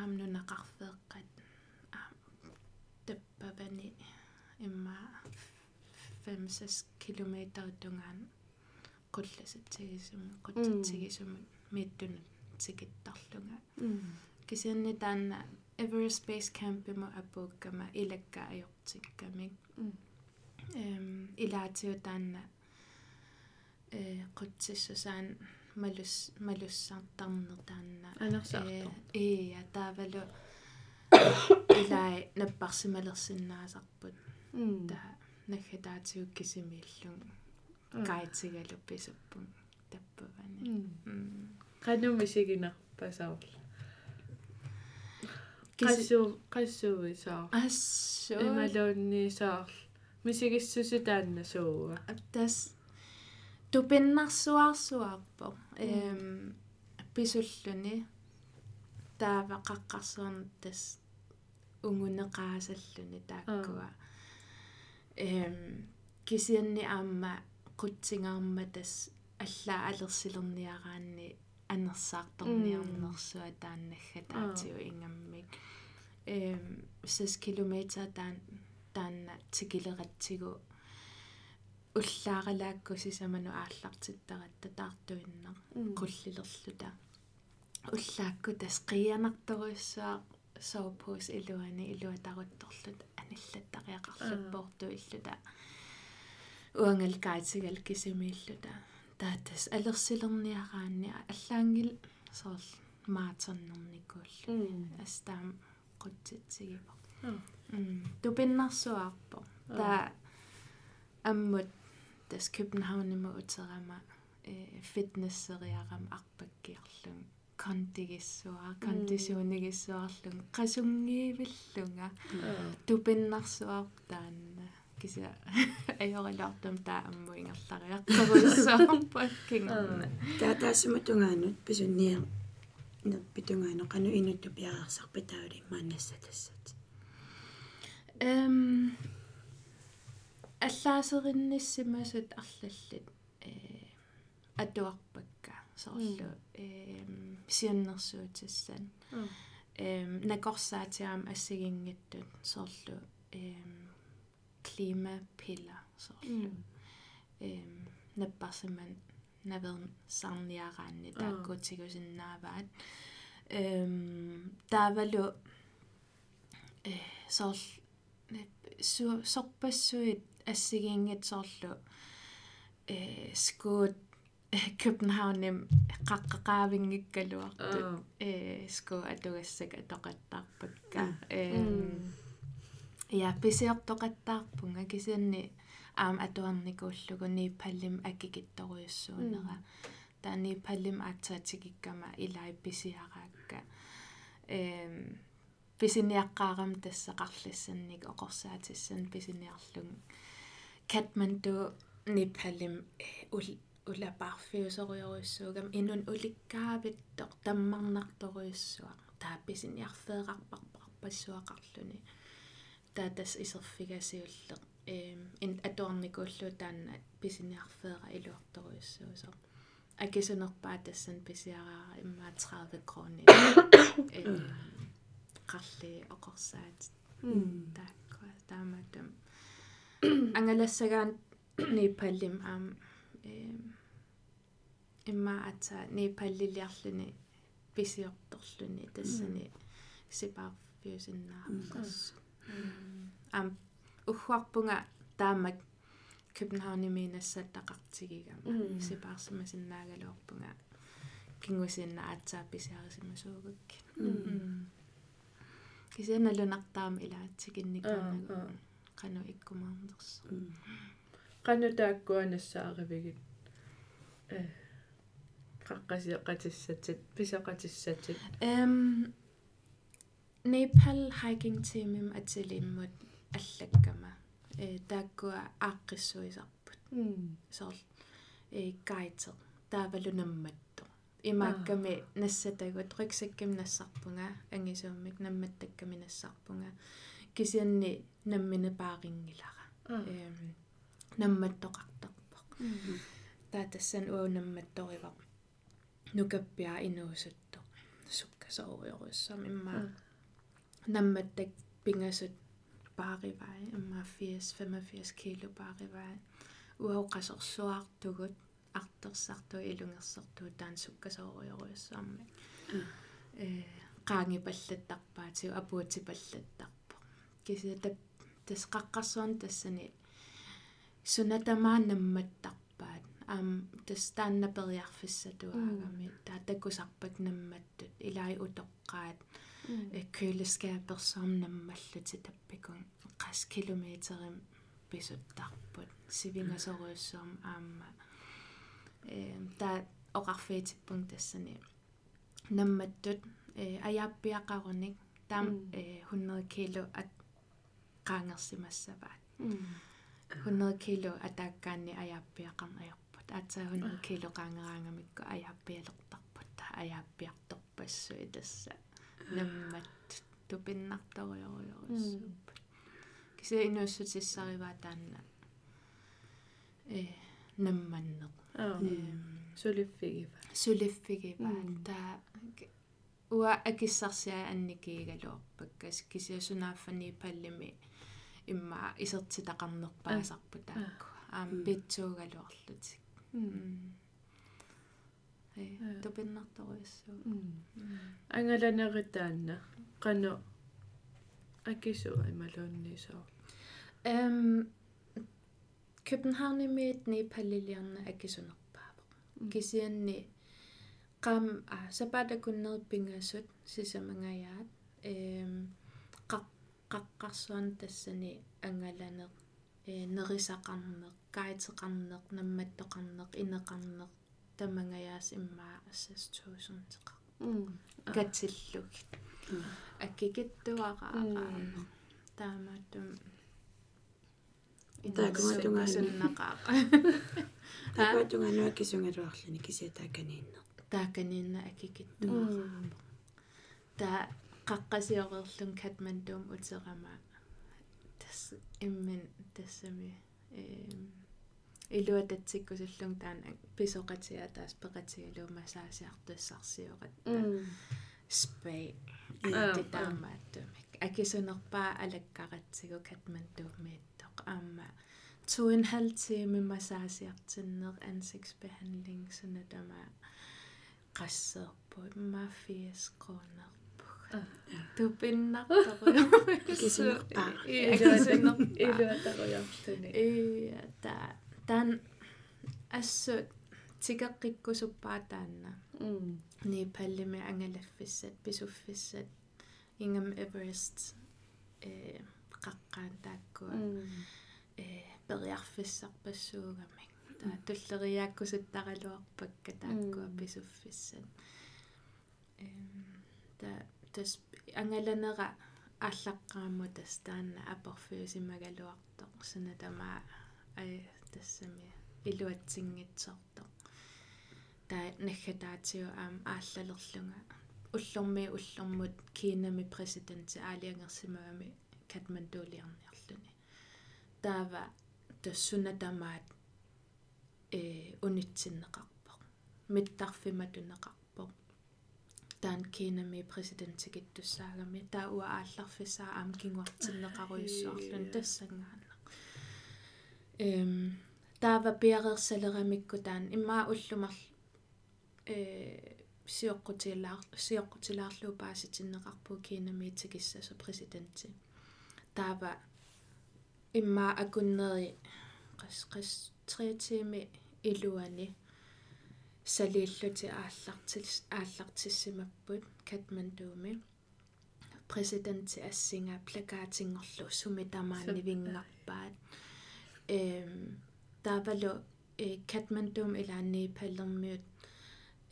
[SPEAKER 2] аамнунақарфеэққат аам таппавани имма 5-6 километр тунгаан qullasatsigisumu qutsatsigisumu miittunut sikittарлунга кисианни таанна Everest Base Camp има апууккама илакка ajortikkamik эм илаатиу таанна э qutсиссусаан малус малуссаартарнер таанна
[SPEAKER 1] анерсаартор
[SPEAKER 2] ия таавалу илай наппарсималерсиннаасарпут та наггатаатиук кисимииллун каитсигалу писаппун таппавани.
[SPEAKER 1] Кануми сигинарпасаорла qassuu qassuvисаа
[SPEAKER 2] ассоо
[SPEAKER 1] ималуунниисаарл мисигиссуси таанна сууга
[SPEAKER 2] тас тупиннарсуарсуарпо эм писуллуни таава қаққарсуарн тас унгунеқаасаллуни тааккуа эм кисианни аама қутсингаарма тас аллаа алерсилерниараанни анерсаарторниарнерсуа тааннагга таатиу ингаммик эм 6 км таан таанна тикилератсигу уллааралаакку сисаману ааллартиттаратта таартуиннер qullilerluta уллаакку тас қианарторуссаа соопус илуани илуатарутторлут аналлаттариақарлуппорту иллута уангал каатсигал кисимииллута таатас алерсилерниараанни аллаангил соорл астаам qutситсигипа м тупиннарсуаарпо та аммут тас Københavnima утерама э фитнессериарам арпаккиарлун контигиссуа кондисионигиссуарлун qasunngiivillunga тупиннарсуаар таанна кися ajorилаартум таа амму ингерлариаққаруссаарпак кингерна
[SPEAKER 3] таатаассума тунгаанут писунниа нерпитунгаано кану инутту пиареерсарпитаули мааннасса тассат
[SPEAKER 2] эм аллаасеринниссимасут арлаллит э атуарпакка соорлу эм сианнерсуутассан эм накорсаатиам ассигингиттут соорлу эм климапила соорлу эм наппарсиман наверн сарниараанни тааккуутигусиннааваат эм таавалу э сорл су сорпассуит ассигингит соорлу э скут Københavnim qaqqaqaavinngikkaluartut э ску атугассак атоқаттаарпакка. Э я писиортоқаттаарпунга кисианни аам атуарникууллугу нипаллим аккикитторуйуссуунера таа нипаллим аатсаатигиккама илай писиараакка. Эм писиниаққаарам тассақарлассанник оқорсаатиссан писиниарлун катманду нипаллим ул улапаарфиусориоруйссуугам инун уликкаавиттоқ таммарнарторуйуссуа таа писиниарфеэқарпарпассуақарлуни таатас исерфигасиуллеқ эм ин атуарникууллу таанна писиниарфеэра илуарторуйуссуусо акисунерпаа тассан писиараа иммаа 30 крони qalli oqorsaat taakka taamatam angalassagaan niipallim aam имма ата нипаллилиарлүни писиорторлүни тассани сипаарфиусиннаарпас ам уггуарпунга таамак Københavnimi нассаттақартигигама сипаарсимасиннаагалуорпунга кингусинна аатсаапписиарисимасуугак кисианалунартаама илаатсигинникуунагу кану иккумаарнерс
[SPEAKER 1] qanu taakkuanassaaривигит э qaqqasiqatissatsit pisaqatissatsit
[SPEAKER 2] эм Nepal hiking teamim atilimmut аллаккама э тааккуа ааққиссуисарпут соор э гайдер таавалунамматту имаакками нассатагут риксакким нассарпунга ангисууммик намматтакками нассарпунга. кисианни наммине паарингилара эм намматтоқартарпоқ таатассан уунамматторива нукаппиа инуусутто. Суккасоориоруссам имма намматтак пингасут пааривай имма 80 85 кило пааривай уауқасорсуартугут артерсарту илунгерсертуу таан суккасоориоруссаамми э qaangi pallattarpaatigu apuuti pallattarpo kisiata tas qaqqarsuan tassani sunatamaa nammattarpaat aam tas taannaperiarfissatuaagami taatakusarpak nammattut ilai utoqqaat køleskapersom nammalluti tappikun qas kilometerim pisuttarput sivingasoruussuum aamma э та оқарфиитиппун тассани намматтут э аjaappiaqarunik таам э 100 кило ат qaangersimassavaat 100 кило атааккаанни аjaappiaqarnajorput аатса 100 кило qaangeraangamikku ajaappialertarput та ajaappiartorpassuи тасса наммат тупиннарториориорissupпут кися инуссутиссариваа таанна э намманнеқ
[SPEAKER 1] сулиффигива
[SPEAKER 2] сулиффигива таа уа акиссарсиа анникиигалуорпаккас кисиасунааффани паллими имма исертитақарнерпаасарпу таакку аам питсуугалуарлутик э тупиннарторуиссуу
[SPEAKER 1] ангаланеритаанна qanu акису ималуунниисоо
[SPEAKER 2] эм Københavnimiit Nepaliliarna akisunerpaavo kisianni qam a sapatakunnerpingassut sisamangayaat эм qaqqarsuan tassani angalaneq э nerisaqarneq kaiteqarneq nammattoqarneq ineqarneq tamangayaas immaa assas 2000 катсиллугит аккикиттуараа таамааттум
[SPEAKER 3] таакуматунгааннақаа таакуматунгаануа кисунгалуарлуни кисиатааканиинне
[SPEAKER 2] тааканиинна аккикиттуараа та qaqqasiorerlun Kathmanduum uterama tas immin tassami илуататсиккусуллун таана писоқатиа таас пеқатигалуу массаасиартуссарсиоқат спей. Таамааттумик акисунерпаа алаккаратсигу Amma. To en halv time massageattender ansigtsbehandling, så når der er græsset på, man 80 kroner på.
[SPEAKER 3] Du
[SPEAKER 1] binder
[SPEAKER 2] der Kesinlikle. Ilyöitä rojahtuneet. Iya, tää. Tän ässö tikakikku suppaa tänne. Niin paljon me angelefisset, pisuffisset, ingam Everest. Eh, қаққаан тааккуа э периарфиссарпассуугамик. Таа туллериааккусуттаралуарпакка тааккуа писуффиссат эм та тас ангаланера аллаққаамму тас таанна аперфиусимагалуартоқ санатамаа ай тассами илуатсингитсоорто таа наггатаатиу аам ааллалерлунга. Уллорми уллормут кинами президент аалиангерсимагами катмандуулиарниарлуни таава тассунатамаат э унитсиннеқарпоқ. Миттарфима тунеқарпоқ таан кинами президентикиттуссаагами таа уа аалларфисаа аам кингуартиннеқаруйуссуарлун тассангаана эм таава пиарерсалерамикку таан иммаа уллумар э сиоққутилаар сиоққутилаарлуу пааситиннеқарпуу кинами тикиссасу президенти таава иммаа акуннери qas qas 3 тими илуани салииллути ааллартис ааллартиссимаппут катмандууми президенти ассинга плакаатингорлу суми тамаани вингнарпаат эм тавало э катмандуум илаанни паллермиут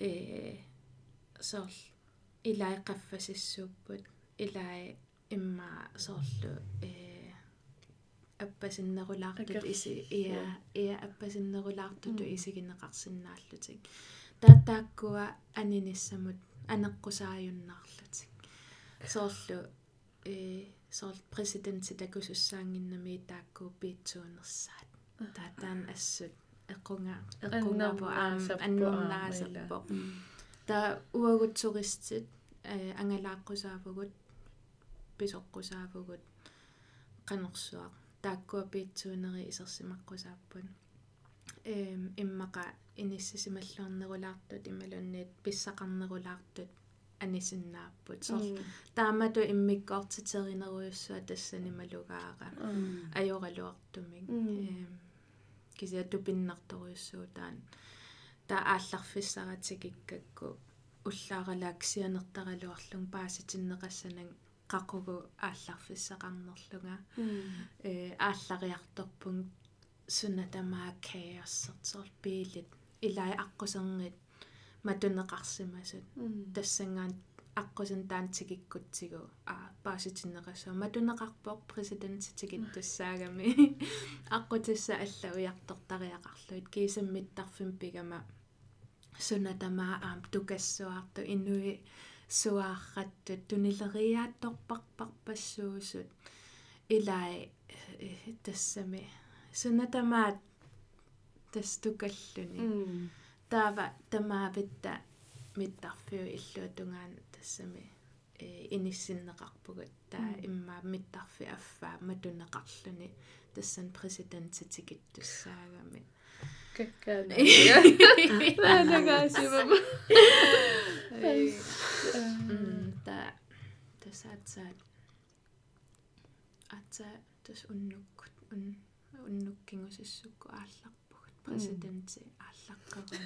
[SPEAKER 2] э сорл илай qaffasissuupпут илай имма соорлу э аппасиннерулаартут иси иа иа аппасиннерулаартуту исигинеқарсинааллутик таатааккуа аниниссамут анеққусааюннаарлутик соорлу э сорл президенти такусуссаангиннами тааккуу пиитсуунерсаат таатаан ассут эққунга эққунгапо аам аннернаасерпо та уагутсуристит э ангалааққусаавгут писоққусаавгут канерсуақ тааккуа пиитсуунери исерсимаққусааппун эм иммака иниссисималлуарнерулаартут ималунниит писсақарнерулаартут анисиннааппут. Сор таамату иммиккоортитеринеруйуссуа тассани малугаара ajorалуартумик эм кися тупиннарторуйуссуу таан таа аалларфиссаратикиккакку уллааралааксианертаралуарлун пааситиннеқассанан qaqqugu аалларфиссақарнерлунга э ааллариарторпун сунатамаа каерсертсоор пиилит илай аққусернит матунеқарсимасут тассангаан аққусан таантикиккутсигу аа пааситиннеқассаа матунеқарпоқ президентитикиттуссаагами аққутисса алла уяртортариақарлуит кисаммиттарфим пигама сунатамаа аам тукассуарту инуи суаарраттут тунилериаатторпарпарпассуусут илай тассами сунатамаат тастукаллуни таава тамаавитта миттарфиу иллуутунгаан тассами э иниссиннеқарпугут таа иммаа миттарфи аффаа матунеқарлуни тассан президентитикиттуссаагами
[SPEAKER 1] каккаана нанагаасимама
[SPEAKER 2] та тасаатсаат атса тас уннуккут ун уннуккингусиссукку аалларпугут президенти ааллаққарам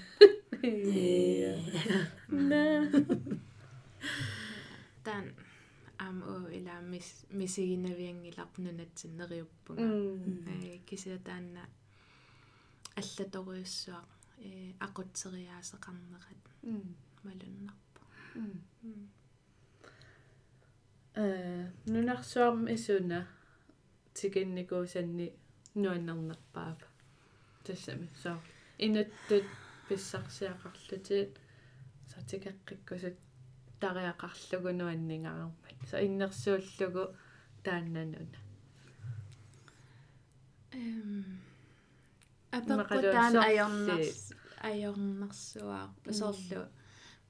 [SPEAKER 1] на
[SPEAKER 2] тан ам о ила мис мисигинавиангиларнунатсиннериуппунга э кися таанна аллаторуйуссуақ э ақутсериаасеқарнерат малуннарпу
[SPEAKER 1] э нунарсуарм исуна тикинникуусанни нуаннернерпаап тассами соо инуттут писсарсиақарлутиит сатикаққиккусут тариақарлугу нуаннингарармат са иннерсууллугу тааннануна
[SPEAKER 2] эм апеккутаан аёрнарс аёрнарсуаа пасоорлу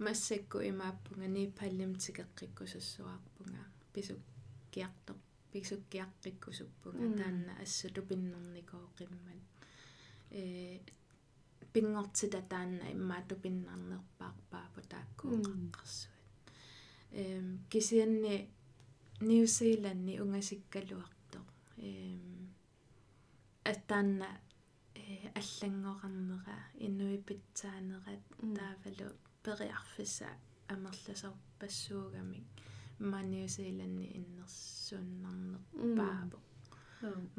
[SPEAKER 2] массакку имааппунга нипаллим тикеққиккусассуаарпунга писук киартор писук киаққиккусуппунга таанна ассуту пиннерникоо қиммат э пингортита таанна иммаату пиннарнерпаарпаапу тааккуу қаққарсуат эм кисианни Нью-Зеланни унгасиккалуартоо эм аттаанна аллангоқарнера инуипитсаанерат таавалу периарфиса амерласар пассуугамик маниусиланни иннерсууннарнерпааво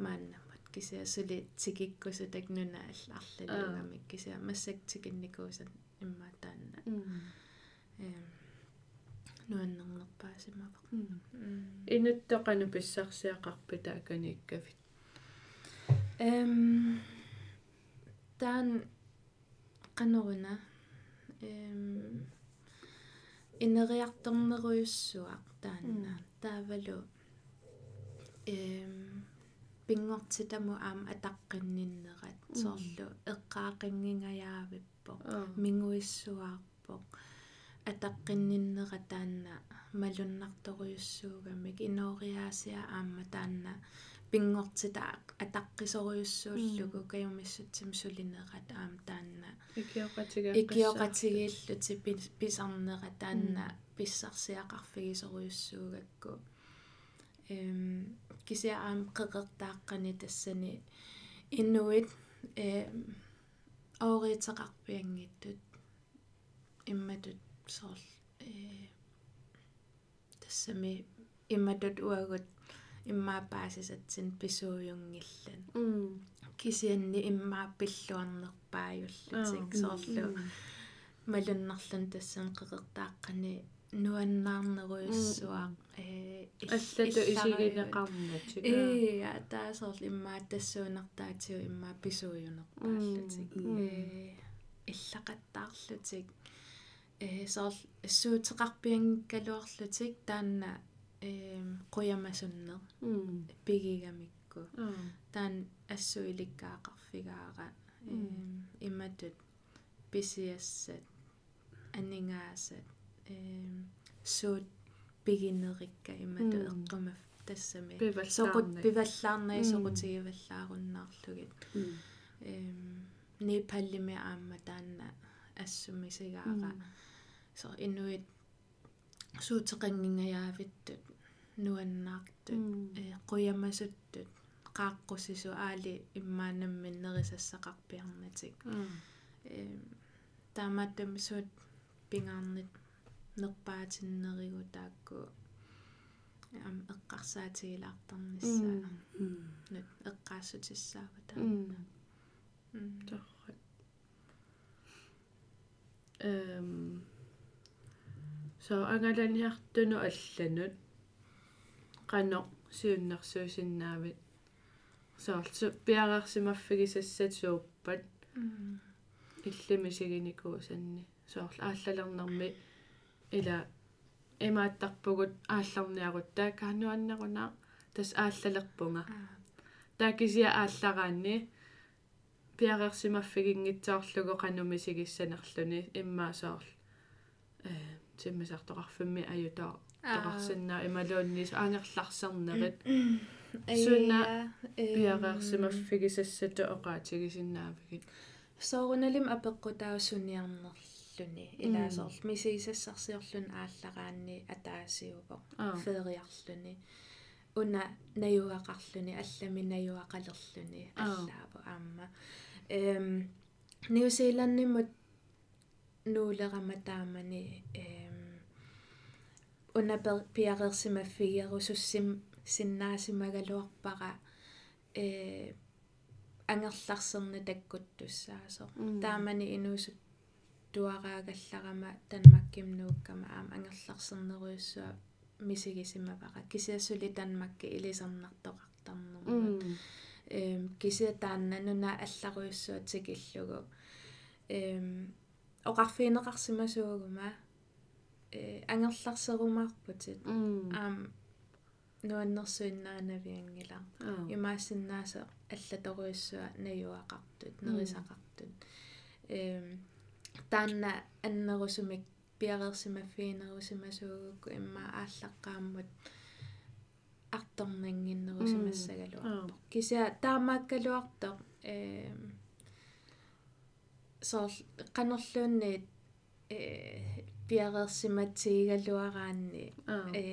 [SPEAKER 2] мааннамат кися сули тикиккусутак нуна алларлалугамик кися массак тикинникуусат иммаатаанна эм нуаннернерпаасимава
[SPEAKER 1] инуттоқану писсарсиақарпита аканиккавит
[SPEAKER 2] эм таан канеруна эм инериарторнеруйуссуақ таанна таавалу эм пингортитаму аама атаққинниннерат соорлу эққаақингингаяавип ааллақарпоқ
[SPEAKER 1] аа
[SPEAKER 2] мингуиссуаарпоқ атаққинниннера таанна малуннарторюссуугамик инориаасиа аама таанна пингортита атаққисориуссууллугу каюмиссутсим сулинерат аама таанна.
[SPEAKER 1] Икиоқатига
[SPEAKER 2] икиоқатигииллути писарнера таанна писсарсиақарфигисориуссуугакку. Эм кися аам қеқертааққани тассани. Иннуит эм ооритеқарпиангиттут имматут сорл э тассами имматут уагут иммаапаасисатсин писууюнгиллан
[SPEAKER 1] м
[SPEAKER 2] кисианни иммааппиллуарнерпааюллутик соорлу малуннарлун тассан қеқертааққани нуаннаарнеруйуссуа э
[SPEAKER 1] аллату исигинеқарнатик
[SPEAKER 2] э атаасорл иммаа тассуунартаатиу иммаа писууюнерпааллутик
[SPEAKER 1] М.
[SPEAKER 2] э иллақаттаарлутик э сорл суутеқарпиангкалуарлутик таанна э қуямасуннер
[SPEAKER 1] м
[SPEAKER 2] пигигамикку
[SPEAKER 1] аа
[SPEAKER 2] таан ассуиликкаақарфигаара
[SPEAKER 1] М.
[SPEAKER 2] эм иматут писиассат анингаасат. Эм суут пигинерикка имату
[SPEAKER 1] М.
[SPEAKER 2] эққумаф тассами.
[SPEAKER 1] Пиваллаарнак.
[SPEAKER 2] соқут пиваллаарнай
[SPEAKER 1] М.
[SPEAKER 2] соқутигиваллааруннаарлугит эм непаллими аама таанна ассумисигаара со инуит суутеқангингаявиттут нуаннаартут э қуямасуттут qaaqqusisu aali immaanamminnerisассақарпиарнатик
[SPEAKER 1] аа
[SPEAKER 2] э таамааттами суут пингаарнит нерпаатиннеригу таакку ам эққарсаатигилаартарнissaа нут эққаассутиссаава таана
[SPEAKER 1] м таррат эм. So ангаланиартуну алланут qano siunnersuusinnaavit soorlu piarersimaffigisassat suuppat. Иллимисигиникуусанни соорл ааллалернэрми ила имааттарпугут аалларниарут таакаануаннерунаа тас ааллалерпунга таакисиа ааллараанни пиарерсимаффигингитсаорлугу qanumisigissanерлүни иммаа соорл э тиммисартоқарфимми аютаа тоқарсиннаа ималууннис аангерларсернерит суна пиарерсимаффигисассату оqaатигисиннаавгит
[SPEAKER 2] соорунalим апеққутаусуниарнерлүни илаасорл. Мисигисассарсиорлун ааллараанни атаасиуго
[SPEAKER 1] аа
[SPEAKER 2] фериарлүни. Уна наюақарлүни аллами наюақалерлүни
[SPEAKER 1] Аа.
[SPEAKER 2] аллаапу аама эм ньюзиланднимут нуулерама таамани эм уна пиарерсимаффигерусуссим синнаасимагалуарпара э ангерларсерни таккуттуссаасо
[SPEAKER 1] М.
[SPEAKER 2] таамани инуусут туараагалларама танмакким нууккама аама ангерларсернеруйуссуа мисигисимавара кисиассули танмакки илисарнартоқартарнерма
[SPEAKER 1] м
[SPEAKER 2] эм кисиа тааннануна алларуйуссуатик иллугу эм оқарфиинеқарсимасуугума э ангерларсерумаарпутит
[SPEAKER 1] м.
[SPEAKER 2] Аам нуаннерсуиннаанавиангила
[SPEAKER 1] аа
[SPEAKER 2] имаассиннааса аллаторуйуссуа наюақартут нерисақартут эм таанна аннерусумик пиарерсимаффиинерусимасуугукку имма ааллаққааммут арторнангиннерусимассагалуарпо кися таамааккалуартоқ эм соор канерлуунниит э пиарерсиматсигалуараанни
[SPEAKER 1] аа
[SPEAKER 2] э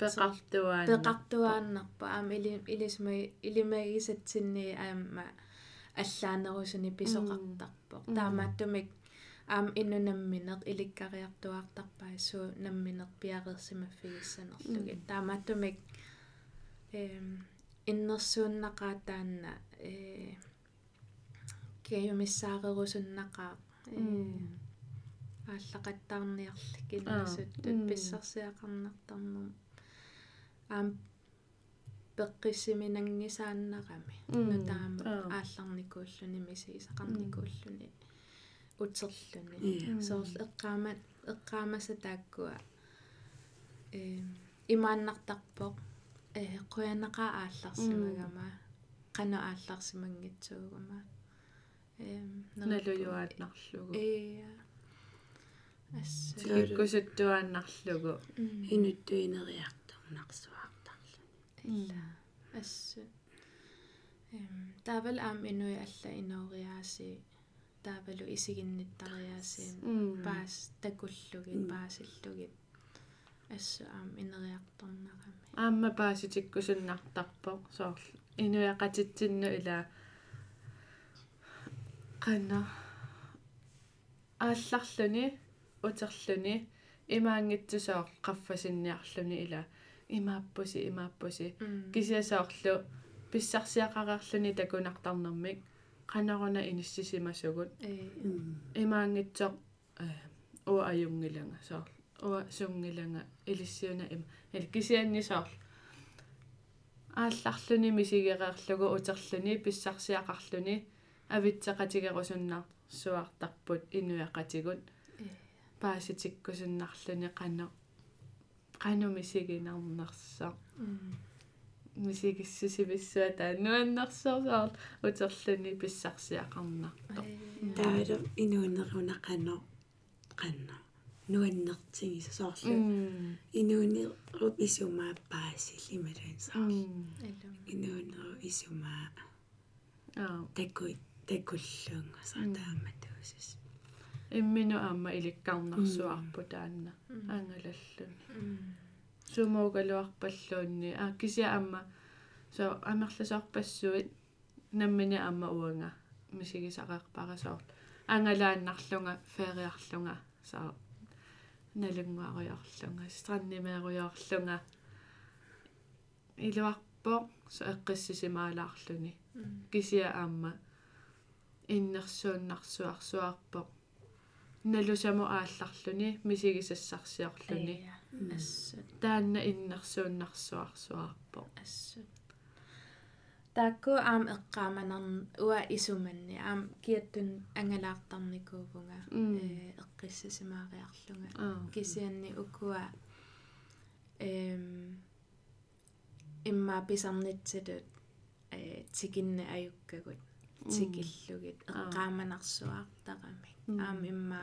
[SPEAKER 1] пеқартуаана
[SPEAKER 2] пеқартуааннарпа аама или илисмай илимагисатсинни аама аллаанерусуни писоқартарпоқ
[SPEAKER 1] Мм.
[SPEAKER 2] таамааттумик аам иннунамминеқ иликкариартуартарпаа суу намминеқ пиарерсимаффигиссанерлугит таамааттумик эм иннерсууннақаа таанна э кеюмиссаарерусуннақаа э
[SPEAKER 1] Мм.
[SPEAKER 2] ааллақаттаарниарлик
[SPEAKER 1] Аа,
[SPEAKER 2] иннерсуттут
[SPEAKER 1] мм.
[SPEAKER 2] писсарсиақарнартарнум. Аам пеққиссиминангисааннарами нутаама
[SPEAKER 1] аа.
[SPEAKER 2] аалларникууллуни мисигисақарникууллуни утерлуни
[SPEAKER 3] Иә.
[SPEAKER 2] соорл эққаамат эққаамаса тааккуа. Э имааннартарпоқ э қуянақаа аалларсимагама қана аалларсимангитсуугама эм
[SPEAKER 1] налуюаатнарлугу
[SPEAKER 2] э
[SPEAKER 1] иккусуттуааннарлугу
[SPEAKER 3] инуттуинериартарнарсуаартарлу
[SPEAKER 2] асса эм таавал аам инуи алла инориааси таавалу исигинниттариаасиин паас такуллугит паасиллугит ассу аам инериарторнарами
[SPEAKER 1] аама пааситиккусуннартарпо соорл. Инуяқатитсинну ила qanna аалларлүни утерлүни имаангитсусоор qaffasинниарлүни ила. Имааппуси имааппуси кисиасаорлу писсарсиақарерлүни такунартарнэрмик qanaruна иниссисимасугут
[SPEAKER 2] э.
[SPEAKER 1] Имаангитсоо уа аюнгиланга соор уа сунгиланга илиссиуна им. Ил кисианнисоор аалларлүни мисигереерлугу утерлүни писсарсиақарлүни авитсеқатигерусуннаар суартарпут инуяқатигут пааситиккусуннарлүни қано қано мисигинарнерсаа мисигиссусивиссуа тааннуаннерсоорсаар утерлүни писсарсиақарнарто
[SPEAKER 3] таавалу инуунеруна қанно нуаннертигис соорлу. Инуунеру исумаа паасил ималуин соорлу
[SPEAKER 2] элум
[SPEAKER 3] инуунеру исумаа
[SPEAKER 1] аа
[SPEAKER 3] таккуи таккуллуунга саатааматуусис
[SPEAKER 1] иммину аама иликкарнарсуарпу таанна ангалаллун сумуугалуарпаллуунни аа кися аама со амерласаарпассуит наммини аама уанга. Мисигисақарпарасоор ангалааннарлунга фериарлунга саа налунгааруйорлунга страннимеруйорлунга илуарпо со эққиссисимаалаарлүни кисия аама иннерсууннарсуарсуарпо налусаму аалларлүни мисигисассарсиорлүни
[SPEAKER 2] асса
[SPEAKER 1] таанна иннерсууннарсуарсуарпо
[SPEAKER 2] асса таакку аам эққааманар уа исуманни аам киаттун ангалаартарникуувнга э эққиссасимаариарлунга
[SPEAKER 1] аа
[SPEAKER 2] кисианни укуа эм имма писарнитсалут э тикинне аюккагут. Тикиллугит эққааманарсуаартарами аам имма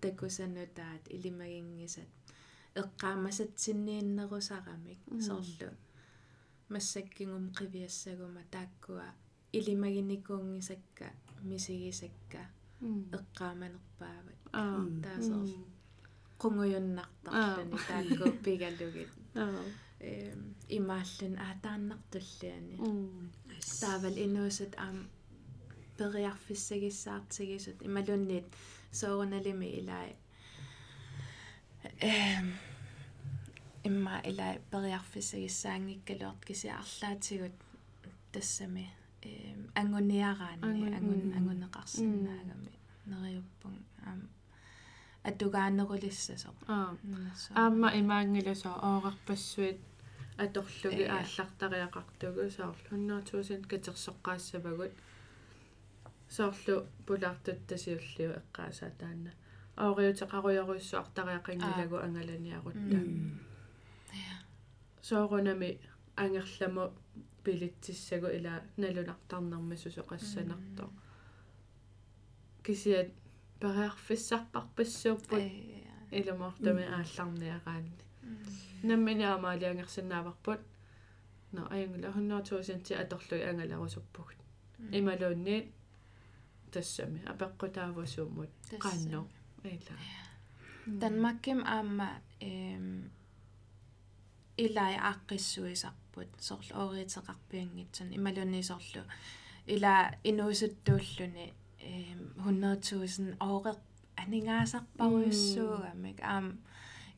[SPEAKER 2] такусанутаат илимагингисат. Эққаамасатсиннииннерусарамик соорлу массаккингум қивиассагума тааккуа. Илимагиникуунгисакка мисигисакка. Эққааманерпаават
[SPEAKER 1] аа
[SPEAKER 2] таасоор қунгуйуннартарлуни таакку пигалугит.
[SPEAKER 1] Аа
[SPEAKER 2] эм имааллун аатааннартуллиани
[SPEAKER 1] м
[SPEAKER 2] таавал инуусат аам периарфиссагиссаартигисут ималунниит соорналими илаа эм имма илаа периарфиссагиссаангиккалуарт кисиарлаатигут тассами эм ангуниараани ангун ангунеқарсинаагами нериуппун аам атугаанерулиссасо
[SPEAKER 1] аа аама имаангиласоо оорерпассуит аторлуги ааллартариақартугу 100000 катерсоққаассавагут соорлу пулаартуттасиуллиу эққаасаа таанна аориутеқаруйоруйссуартариақингилагу ангаланиарутта соорунами ангерламу пилитсиссагу ила налунартарнэрмасусо қассанарто кисиат периарфиссарпарпассууппут иламортами аалларниараанни наммини амаалиангерсинааварпут но аюнгла 100000 ти аторлуи ангаларусуппугут ималуунниит тассами апеққутаавасууммут qaanno ила
[SPEAKER 2] Danmarkim аама эм илай ааққиссуисарпут сорл ориитеқарпиангитсан ималунисорлу ила инуусуттууллуни эм 100000 ооре анингаасарпаруйуссуугамик аам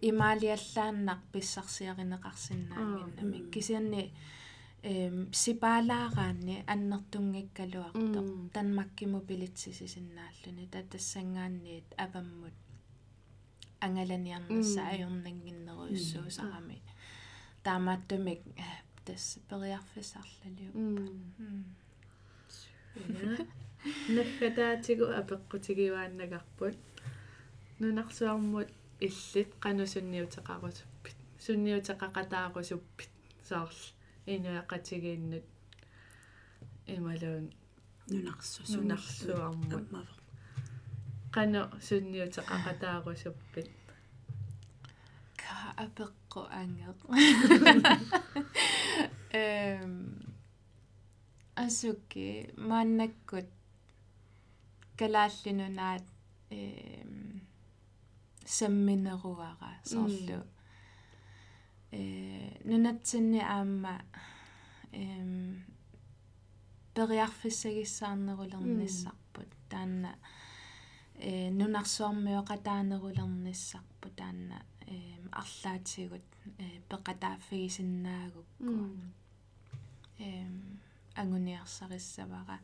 [SPEAKER 2] имаалиаллааннар писсарсиаринеқарсинаангиннамик кисианни эм сипаалаараанни аннертунгиккалуарто
[SPEAKER 1] Мм.
[SPEAKER 2] танмаккиму пилитсисисиннааллуни татассангаанниит апаммут ангаланиарнасса
[SPEAKER 1] Мм.
[SPEAKER 2] аюрнангиннеруйуссуусарами таамааттумик э, тасс периарфисарлалиу.
[SPEAKER 1] М наххатаатигу апеққутигивааннагарпут нунарсуармут иллит qanusунниутеқарусуппит сунниутеқақатаарусуппит саарл инуақатигииннут ималуун
[SPEAKER 3] нунарсу
[SPEAKER 1] нунарсуармут
[SPEAKER 3] аммава
[SPEAKER 1] qano sunniutеқақатаарусуппит
[SPEAKER 2] ка апеққу ангеқ эм асуки мааннаккут калааллинунаат эм самминеруара соорлу э нунатсинни аама эм периарфиссагиссаарнерулерниссарпут таанна э нунарсуармиоқатаанерулерниссарпу таанна э арлаатигут э пеқатааффигисиннаагукку эм агуниарсариссавара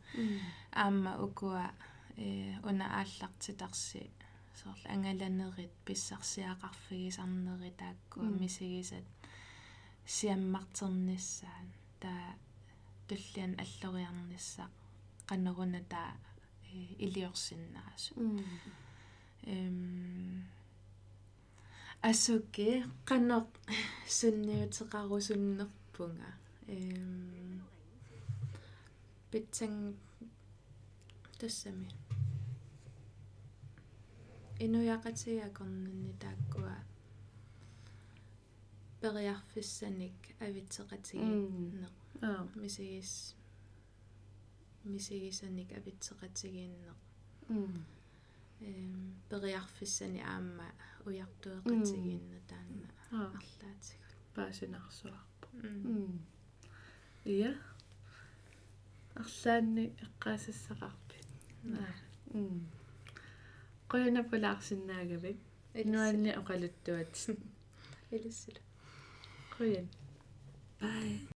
[SPEAKER 2] аама укуа э уна ааллартитарси соорлу ангаланерит писсарсиақарфигисарнери тааккуа мисигисат сиаммартерниссаан таа туллиан аллориарниссаа. Qanneruна таа илиорсиннаасу эм асуки qanneq sunniuteqarusуннерпунга эм питсан тассами инуяqatigakornunni тааккуа периарфиссаник авитсеqatiginneq
[SPEAKER 1] аа
[SPEAKER 2] мисигис мисигисаник авитсеqatigiinneq эм периарфиссани аама уяртуэqatigiinna таанна
[SPEAKER 1] аа
[SPEAKER 2] арлаатигут
[SPEAKER 1] паасинарсуарпу
[SPEAKER 2] м
[SPEAKER 1] ия? Арлаанни эққаасассақарпит аа м qoyana pulaarsinnaagavik nuanni oqaluттуат Oh
[SPEAKER 3] 拜